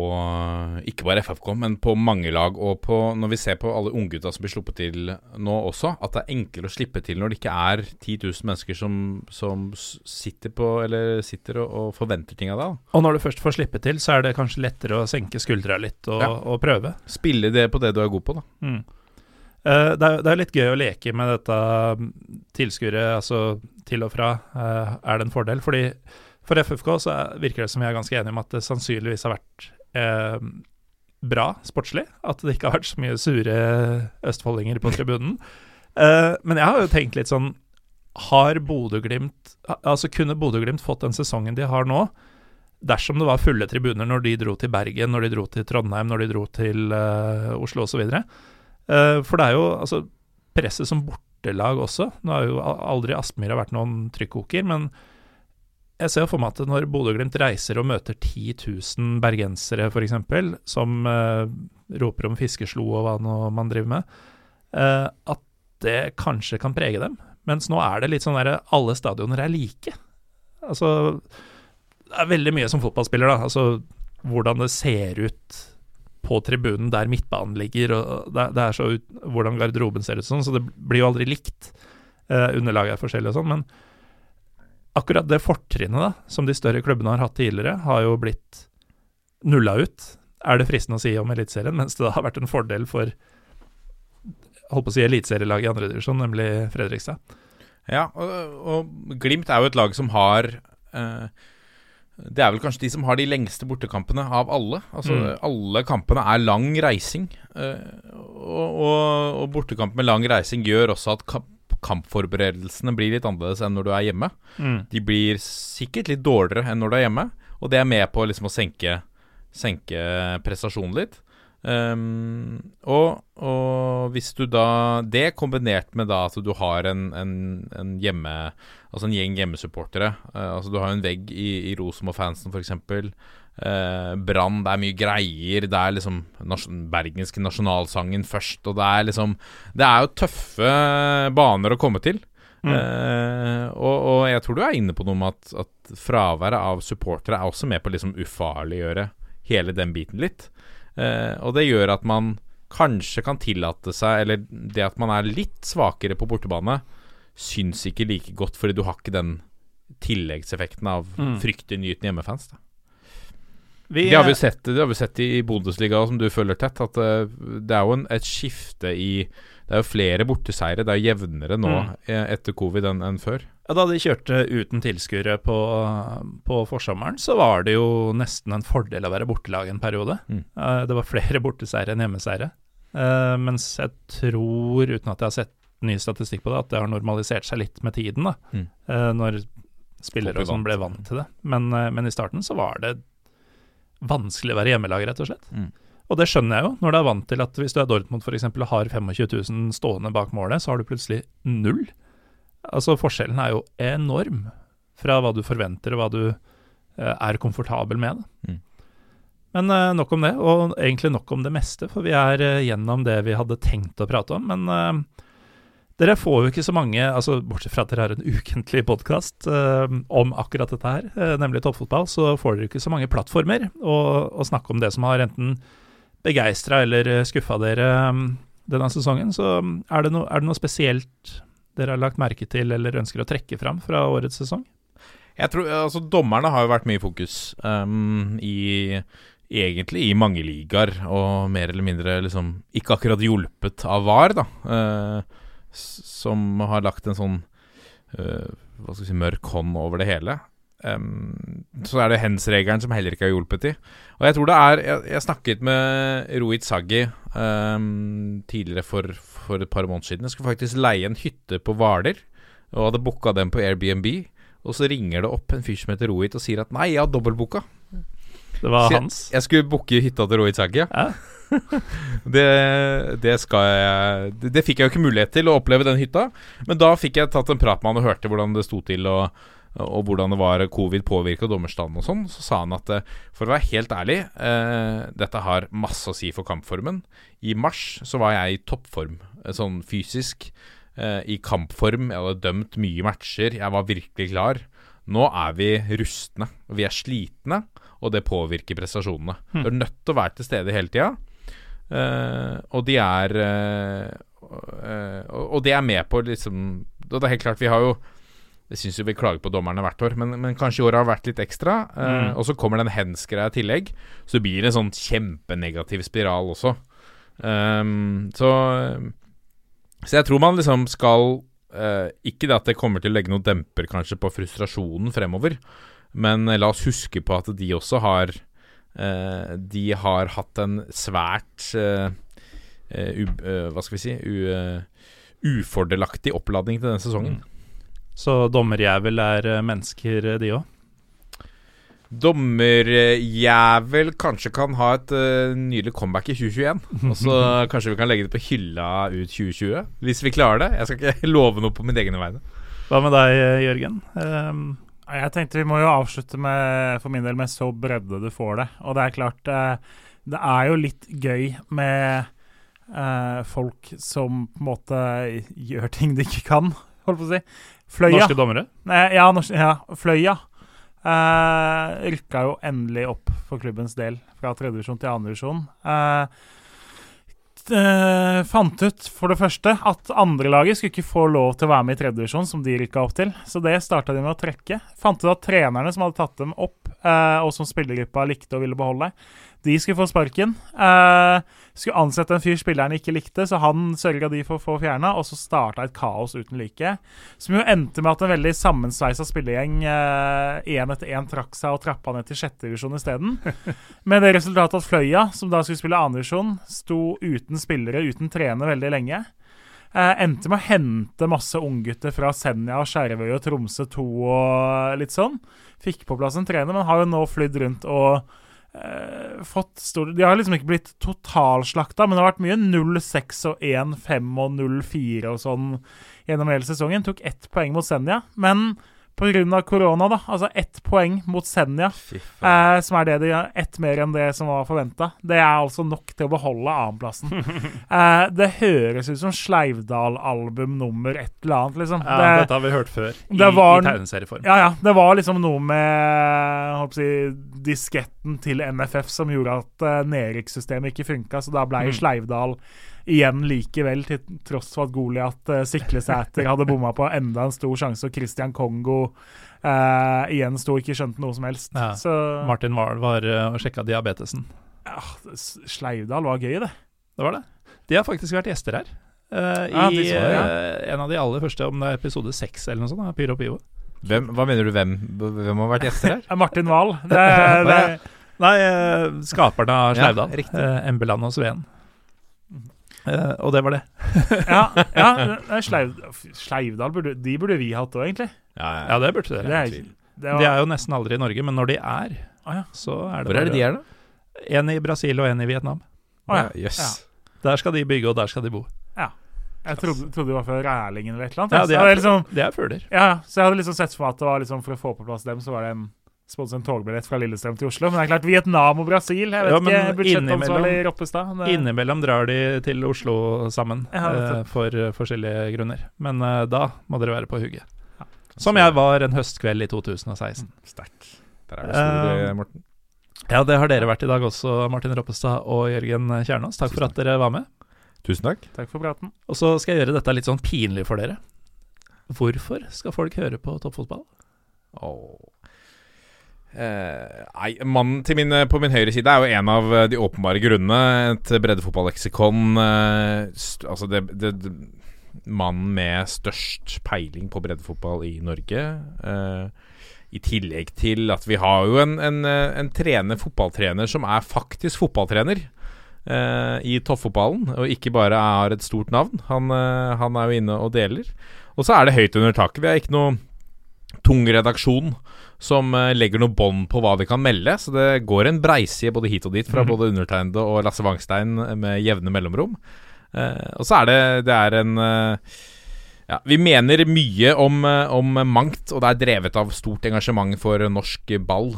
ikke bare FFK, men på mange lag. Og på, når vi ser på alle unggutta som blir sluppet til nå også, at det er enklere å slippe til når det ikke er 10 000 mennesker som, som sitter, på, eller sitter og, og forventer ting av deg. Og når du først får slippe til, så er det kanskje lettere å senke skuldra litt og, Ja. og prøve. Spille det på det du er god på, da. Mm. Eh, det, er, det er litt gøy å leke med dette mm, tilskuere, altså til og fra, eh, er det en fordel. Fordi for FFK så er, virker det som vi er ganske enige om at det sannsynligvis har vært eh, bra sportslig. At det ikke har vært så mye sure østfoldinger på tribunen. Eh, men jeg har jo tenkt litt sånn Har Bodø-Glimt Altså kunne Bodø-Glimt fått den sesongen de har nå, dersom det var fulle tribuner når de dro til Bergen, når de dro til Trondheim, når de dro til uh, Oslo osv.? Uh, for det er jo altså presset som bortelag også. Nå har jo aldri Aspmyra vært noen trykkoker, men jeg ser for meg at når Bodø-Glimt reiser og møter 10 000 bergensere f.eks., som eh, roper om fiskeslo og hva nå man driver med, eh, at det kanskje kan prege dem. Mens nå er det litt sånn derre alle stadioner er like. Altså Det er veldig mye som fotballspiller, da. Altså hvordan det ser ut på tribunen der midtbanen ligger, og det, det er så ut, hvordan garderoben ser ut sånn, så det blir jo aldri likt. Uh, underlaget er forskjellig og sånn, men akkurat det fortrinnet da, som de større klubbene har hatt tidligere, har jo blitt nulla ut, er det fristende å si om Eliteserien, mens det da har vært en fordel for holdt på å si eliteserielaget i andredivisjon, nemlig Fredrikstad. Ja, og, og Glimt er jo et lag som har eh, Det er vel kanskje de som har de lengste bortekampene av alle. Altså Mm. Alle kampene er lang reising. eh, og, og, og bortekamp med lang reising gjør også at kamp, kampforberedelsene blir litt annerledes enn når du er hjemme. De blir sikkert litt dårligere enn når du er hjemme, og det er med på liksom å senke, senke prestasjonen litt. Um, og, og hvis du da Det kombinert med da at du har en, en, en hjemme Altså en gjeng hjemmesupportere. Uh, altså Du har en vegg i, i Rosenborg-fansen, f.eks. Uh, Brann, det er mye greier. Det er liksom nas bergenske nasjonalsangen først. Og det er liksom Det er jo tøffe baner å komme til. Mm. Eh, og, og jeg tror du er inne på noe med at, at fraværet av supportere er også med på å liksom ufarliggjøre hele den biten litt. Eh, og det gjør at man kanskje kan tillate seg Eller det at man er litt svakere på bortebane, syns ikke like godt, fordi du har ikke den tilleggseffekten av Mm. fryktinngytende hjemmefans. Da. Vi, Det har vi sett, det har vi sett i Bundesliga, som du følger tett. At eh, det er jo en, et skifte i Det er jo flere borteseire. Det er jevnere nå Mm. eh, etter covid enn enn før. Ja, Da de kjørte uten tilskuere på, på forsommeren, så var det jo nesten en fordel å være bortelag en periode. Mm. Eh, det var flere borteseire enn hjemmeseiere. Eh, mens jeg tror, uten at jeg har sett ny statistikk på det, at det har normalisert seg litt med tiden. da Mm. Når spillere og sånn ble vant. til det. Men, men i starten så var det vanskelig å være hjemmelag, rett og slett. Mm. Og det skjønner jeg jo, når du er vant til at hvis du er Dortmund f.eks. og har 25 000 stående bak målet, så har du plutselig null. Altså Forskjellen er jo enorm fra hva du forventer og hva du eh, er komfortabel med. Mm. Men eh, nok om det, og egentlig nok om det meste, for vi er eh, gjennom det vi hadde tenkt å prate om. Men eh, dere får jo ikke så mange, altså bortsett fra at dere har en ukentlig podkast om akkurat dette her, eh, nemlig toppfotball, så får dere ikke så mange plattformer å, snakke om det som har enten begeistra eller eh, skuffa dere um, denne sesongen. Så um, er det, no, er det noe spesielt dere har lagt merke til eller ønsker å trekke fram fra årets sesong? Jeg tror, altså Dommerne har jo vært mye fokus um, i egentlig i mange ligaer, og mer eller mindre liksom ikke akkurat hjulpet av VAR, da. eh, s- som har lagt en sånn uh, hva skal vi si, mørk hånd over det hele. Um, så er det hens-regelen som heller ikke har hjulpet til. Og jeg tror det er Jeg, jeg snakket med Rohit Saggi um, tidligere for, for et par måneder siden. Jeg skulle faktisk leie en hytte på Hvaler, og hadde booka den på Airbnb. Og så ringer det opp en fyr som heter Rohit og sier at nei, jeg har dobbeltbooka. Det var Så hans. Jeg skulle booke hytta til Rohit Saggi, ja. Ja. det, det skal jeg det, det fikk jeg jo ikke mulighet til å oppleve den hytta. Men da fikk jeg tatt en prat med han og hørte hvordan det sto til, og, og hvordan det var covid påvirka dommerstanden og sånn. Så sa han at eh, for å være helt ærlig, eh, dette har masse å si for kampformen. I mars så var jeg i toppform, eh, sånn fysisk. eh, I kampform. Jeg hadde dømt mye matcher. Jeg var virkelig klar. Nå er vi rustne. Vi er slitne, og det påvirker prestasjonene. Hmm. Du er nødt til å være til stede hele tida. Eh, og de er eh, eh, og, det er med på liksom det er helt klart, vi har jo Jeg syns jo vi klager på dommerne hvert år, men, men kanskje i år har vært litt ekstra. eh, Mm. Og så kommer den hands-greia i tillegg. Så blir det en sånn kjempenegativ spiral også. Um, så Så jeg tror man liksom skal eh, Ikke det at det kommer til å legge noen demper kanskje på frustrasjonen fremover, men la oss huske på at de også har De har hatt en svært eh, eh, eh, Hva skal vi si eh, ufordelaktig oppladning til denne sesongen. Så dommerjævel er eh, mennesker, eh, de òg. Dommerjævel kanskje kan ha et uh, nylig comeback i 2021. Og så kanskje vi kan legge det på hylla ut 2020, hvis vi klarer det. Jeg skal ikke love noe på mine egne vegne. Hva med deg, eh, Jørgen? Um, Jeg tenkte vi må jo avslutte med, for min del med så bredde du får det. Og det er klart, eh, det er jo litt gøy med eh, folk som på en måte gjør ting de ikke kan, holdt på å si. Fløya. norske dommere? Ja, norsk, ja, Fløya eh, rykka jo endelig opp for klubbens del fra tredjedivisjon til andredivisjon. Eh, t- eh, fant ut for det første at andrelaget skulle ikke få lov til å være med i tredjedivisjon, som de rykka opp til. Så det starta de med å trekke. Fant ut at trenerne som hadde tatt dem opp, og som spillergruppa likte og ville beholde, de skulle få sparken. Eh, skulle ansette en fyr spillerne ikke likte, så han sørga de for å få fjerna, og så starta et kaos uten like. Som jo endte med at en veldig sammensveisa spillegjeng én etter én trakk seg og trappa ned til sjette divisjon isteden. Med det resultatet at Fløya, som da skulle spille andredivisjon, sto uten spillere, uten trener veldig lenge. Endte med å hente masse unggutter fra Senja og Skjervøy og Tromsø 2 og litt sånn. Fikk på plass en trener, men har jo nå flydd rundt og eh, fått stor De har liksom ikke blitt totalslakta, men det har vært mye 0-6 og 1-5 og 0-4 og sånn gjennom hele sesongen. Tok ett poeng mot Senja, men pga. korona, da, altså ett poeng mot Senja, eh, som er det de har ett mer enn det som var forventa, det er altså nok til å beholde annenplassen. eh, det høres ut som Sleivdal-album nummer et eller annet, liksom. Ja, det, dette har vi hørt før, i, det var- i tegneserieform. ja, ja. Det var liksom noe med håper si, disketten til NFF som gjorde at uh, nedrykkssystemet ikke funka, så da ble Mm. Sleivdal igjen likevel, til tross for at Goliat uh, Siklesæter hadde bomma på enda en stor sjanse, og Christian Kongo uh, igjen sto ikke skjønte noe som helst. Ja. Så Martin Wahl var eh, og sjekka diabetesen. ja, Sleivdal var gøy, det. Det var det. De har faktisk vært gjester her. Uh, Ja, I de så det, ja. eh, en av de aller første, om det er episode seks eller noe sånt, av Pyro Pivo. Hvem, hva mener du hvem, hvem har vært gjester her? Eh, Martin Wahl. Det, det, Nei, eh, skaperne av Ja, Sleivdal. eh, Embeland og Sveen. Eh, og det var det. ja, ja Sleiv, Sleivdal burde, De burde vi hatt òg, egentlig. Ja, Ja, det burde Det dere. er, det var, De er jo nesten aldri i Norge, men når de er, ah, ja. så er det Hvor er det de er, da? En i Brasil og en i Vietnam. Ah, ja. Ja. Der skal de bygge, og der skal de bo. Ja. Jeg trodde, trodde det var fra Rælingen eller et eller annet. Ja, de er, er liksom, de er fugler. ja, så jeg hadde liksom sett for meg at det var liksom for å få på plass dem, så var det en sponset en togbillett fra Lillestrøm til Oslo. Men det er klart, Vietnam og Brasil Jeg vet Ja, ikke, budsjettansvarlig Roppestad. det- Innimellom drar de til Oslo sammen eh, for uh, forskjellige grunner. Men uh, da må dere være på hugget. Ja. Som jeg var en høstkveld i 2016. Sterkt. Der er det store, Eh, Morten. Ja, det har dere vært i dag også, Martin Roppestad og Jørgen Kjernås. Takk for at dere var med. Tusen takk. Takk for praten. Og så skal jeg gjøre dette litt sånn pinlig for dere. Hvorfor skal folk høre på toppfotball? Åh. Eh, nei, mannen min, på min høyre side er jo en av eh, de åpenbare grunnene. Et breddefotballeksikon. uh, altså det, det, det Mannen med størst peiling på breddefotball i Norge. Uh, I tillegg til at vi har jo en, en, eh, en trener, fotballtrener som er faktisk fotballtrener. eh, I toppfotballen, og ikke bare har et stort navn. Han, eh, han er jo inne og deler. Og så er det høyt under taket. Vi har ikke noe tung redaksjon som eh, legger noe bånd på hva de kan melde. Så det går en breiside både hit og dit fra Mhm. både undertegnede og Lasse Wangstein med jevne mellomrom. Eh, og så er det Det er en eh, ja, Vi mener mye om, om mangt, og det er drevet av stort engasjement for norsk ball.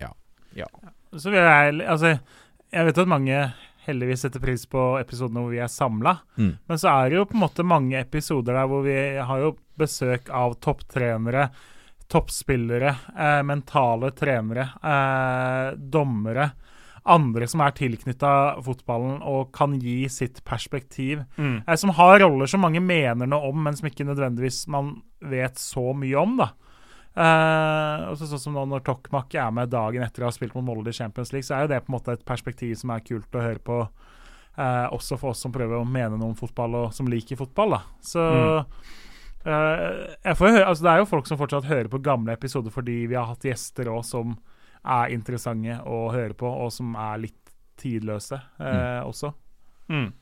ja. ja. Så vil jeg Altså, jeg vet at mange heldigvis setter pris på episodene hvor vi er samla, Mm. men så er det jo på en måte mange episoder der hvor vi har jo besøk av topptrenere, toppspillere, eh, mentale trenere, eh, dommere. Andre som er tilknytta fotballen og kan gi sitt perspektiv. Eh, som har roller som mange mener noe om, men som ikke nødvendigvis man vet så mye om. da. Uh, og så sånn som nå Når Tokmak er med dagen etter å ha spilt mot Molde i Champions League, så er jo det på en måte et perspektiv som er kult å høre på. uh, også for oss som prøver å mene noe om fotball, og som liker fotball. da. Så eh, får høre, altså Det er jo folk som fortsatt hører på gamle episoder fordi vi har hatt gjester òg som er interessante å høre på, og som er litt tidløse eh, også. Mm.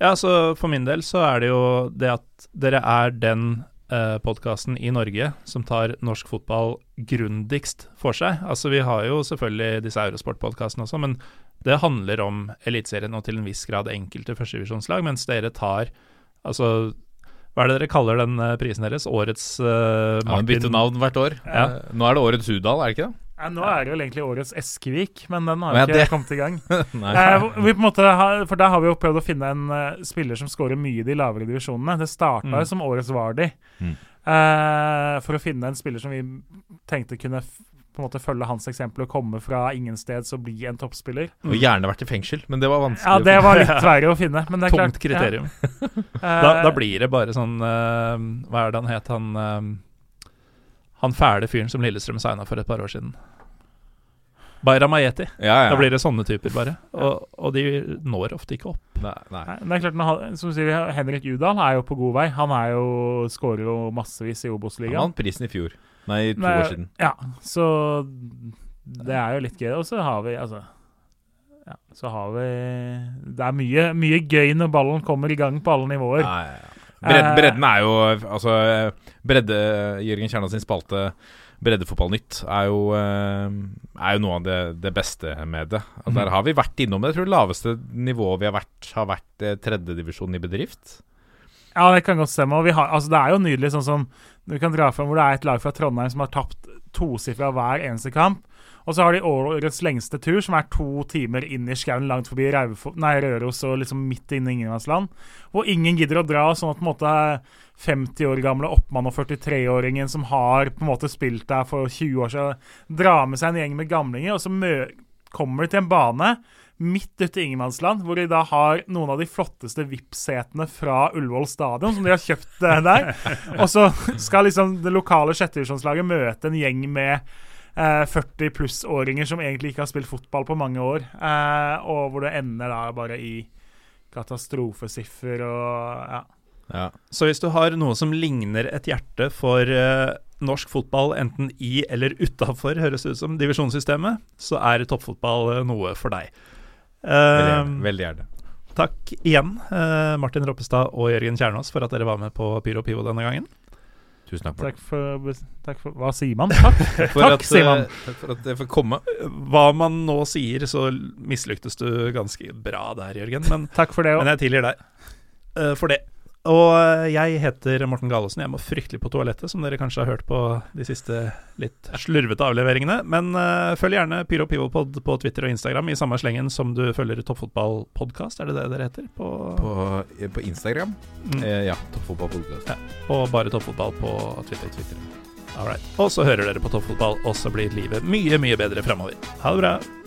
Ja, så for min del så er det jo det at dere er den eh, podkasten i Norge som tar norsk fotball grundigst for seg. Altså vi har jo selvfølgelig disse Eurosport-podkastene også, men det handler om Eliteserien og til en viss grad enkelte førstevisjonslag, mens dere tar Altså, hva er det dere kaller den eh, prisen deres? Årets uh, Ja, Han bytter navn hvert år. Ja. Eh, nå er det årets Hudal, er det ikke det? Ja, nå er det vel egentlig årets Eskevik, men den har Ja, ikke det- kommet i gang. Eh, vi på en måte har, for Der har vi jo prøvd å finne en uh, spiller som scorer mye i de lavere divisjonene. Det starta Mm. jo som årets Vardi. Mm. Eh, for å finne en spiller som vi tenkte kunne på en måte følge hans eksempel og komme fra ingensteds og bli en toppspiller. Og gjerne vært i fengsel, men det var vanskelig. Ja, det var litt verre å finne. Men det er Tungt klart, kriterium. Ja, Da, eh, da blir det bare sånn uh, Hva er det han het, han uh, Han fæle fyren som Lillestrøm signa for et par år siden. Bayram Ayeti. Ja, ja. Da blir det sånne typer, bare. Og, og de når ofte ikke opp. Nei, nei. Nei, det er klart, han- som sier, Henrik Udal er jo på god vei. Han er jo, skårer jo massevis i Obos-ligaen. Han vant prisen i fjor. Nei, to Nei, år siden. Ja, så det er jo litt gøy. Og så har vi altså ja, Så har vi Det er mye, mye gøy når ballen kommer i gang på alle nivåer. Nei, ja. Bredden, Eh, bredden er jo Altså, bredde Jørgen Kjerna sin spalte Breddefotballnytt er jo, eh, er jo noe av det, det beste med det. Og Der Mhm. har vi vært innom det. Jeg tror det laveste nivået vi har vært, har vært eh, tredjedivisjon i bedrift. Ja, det kan godt stemme. Og har, altså, det er jo nydelig sånn som du kan dra frem hvor det er et lag fra Trondheim som har tapt tosifra hver eneste kamp. Og så har de årets lengste tur, som er to timer inn i skauen langt forbi Raufo- nei, Røros og liksom midt inne i ingenmannsland. Hvor ingen gidder å dra, sånn at på en måte 50 år gamle oppmann og 43-åringen som har på en måte spilt der for 20 år siden, drar med seg en gjeng med gamlinger, og så kommer de til en bane midt ute i ingenmannsland, hvor de da har noen av de flotteste VIP-setene fra Ullevål stadion, som de har kjøpt eh, der. Og så skal liksom det lokale sjettedivisjonslaget møte en gjeng med eh, 40 pluss-åringer som egentlig ikke har spilt fotball på mange år, eh, og hvor det ender da bare i katastrofesiffer og ja. Ja. Så hvis du har noe som ligner et hjerte for eh, norsk fotball, enten i eller utafor, høres det ut som, divisjonssystemet, så er toppfotball eh, noe for deg. Veldig Eh, gjerne. Veldig gjerne. takk igjen, eh, Martin Roppestad og Jørgen Kjernås, for at dere var med på Pyro Pivo denne gangen. Tusen takk for Takk for, takk for Hva sier man? Takk. For Takk, at, sier man. Takk for at jeg får komme. Hva man nå sier, så mislyktes du ganske bra der, Jørgen, men, Takk for det også. men jeg tilgir deg eh, for det. Og eh, jeg heter Morten Galesen. Jeg må fryktelig på toalettet, som dere kanskje har hørt på de siste litt slurvete avleveringene. Men uh, følg gjerne Pyro Pivopod på Twitter og Instagram i samme slengen som du følger Toppfotballpodkast, er det det dere heter? På, På, eh, på Instagram. mm, Eh, ja, Toppfotballpodkast. og bare Toppfotball på Twitter. Twitter. All right. Og så hører dere på Toppfotball, og så blir livet mye, mye bedre framover. Ha det bra.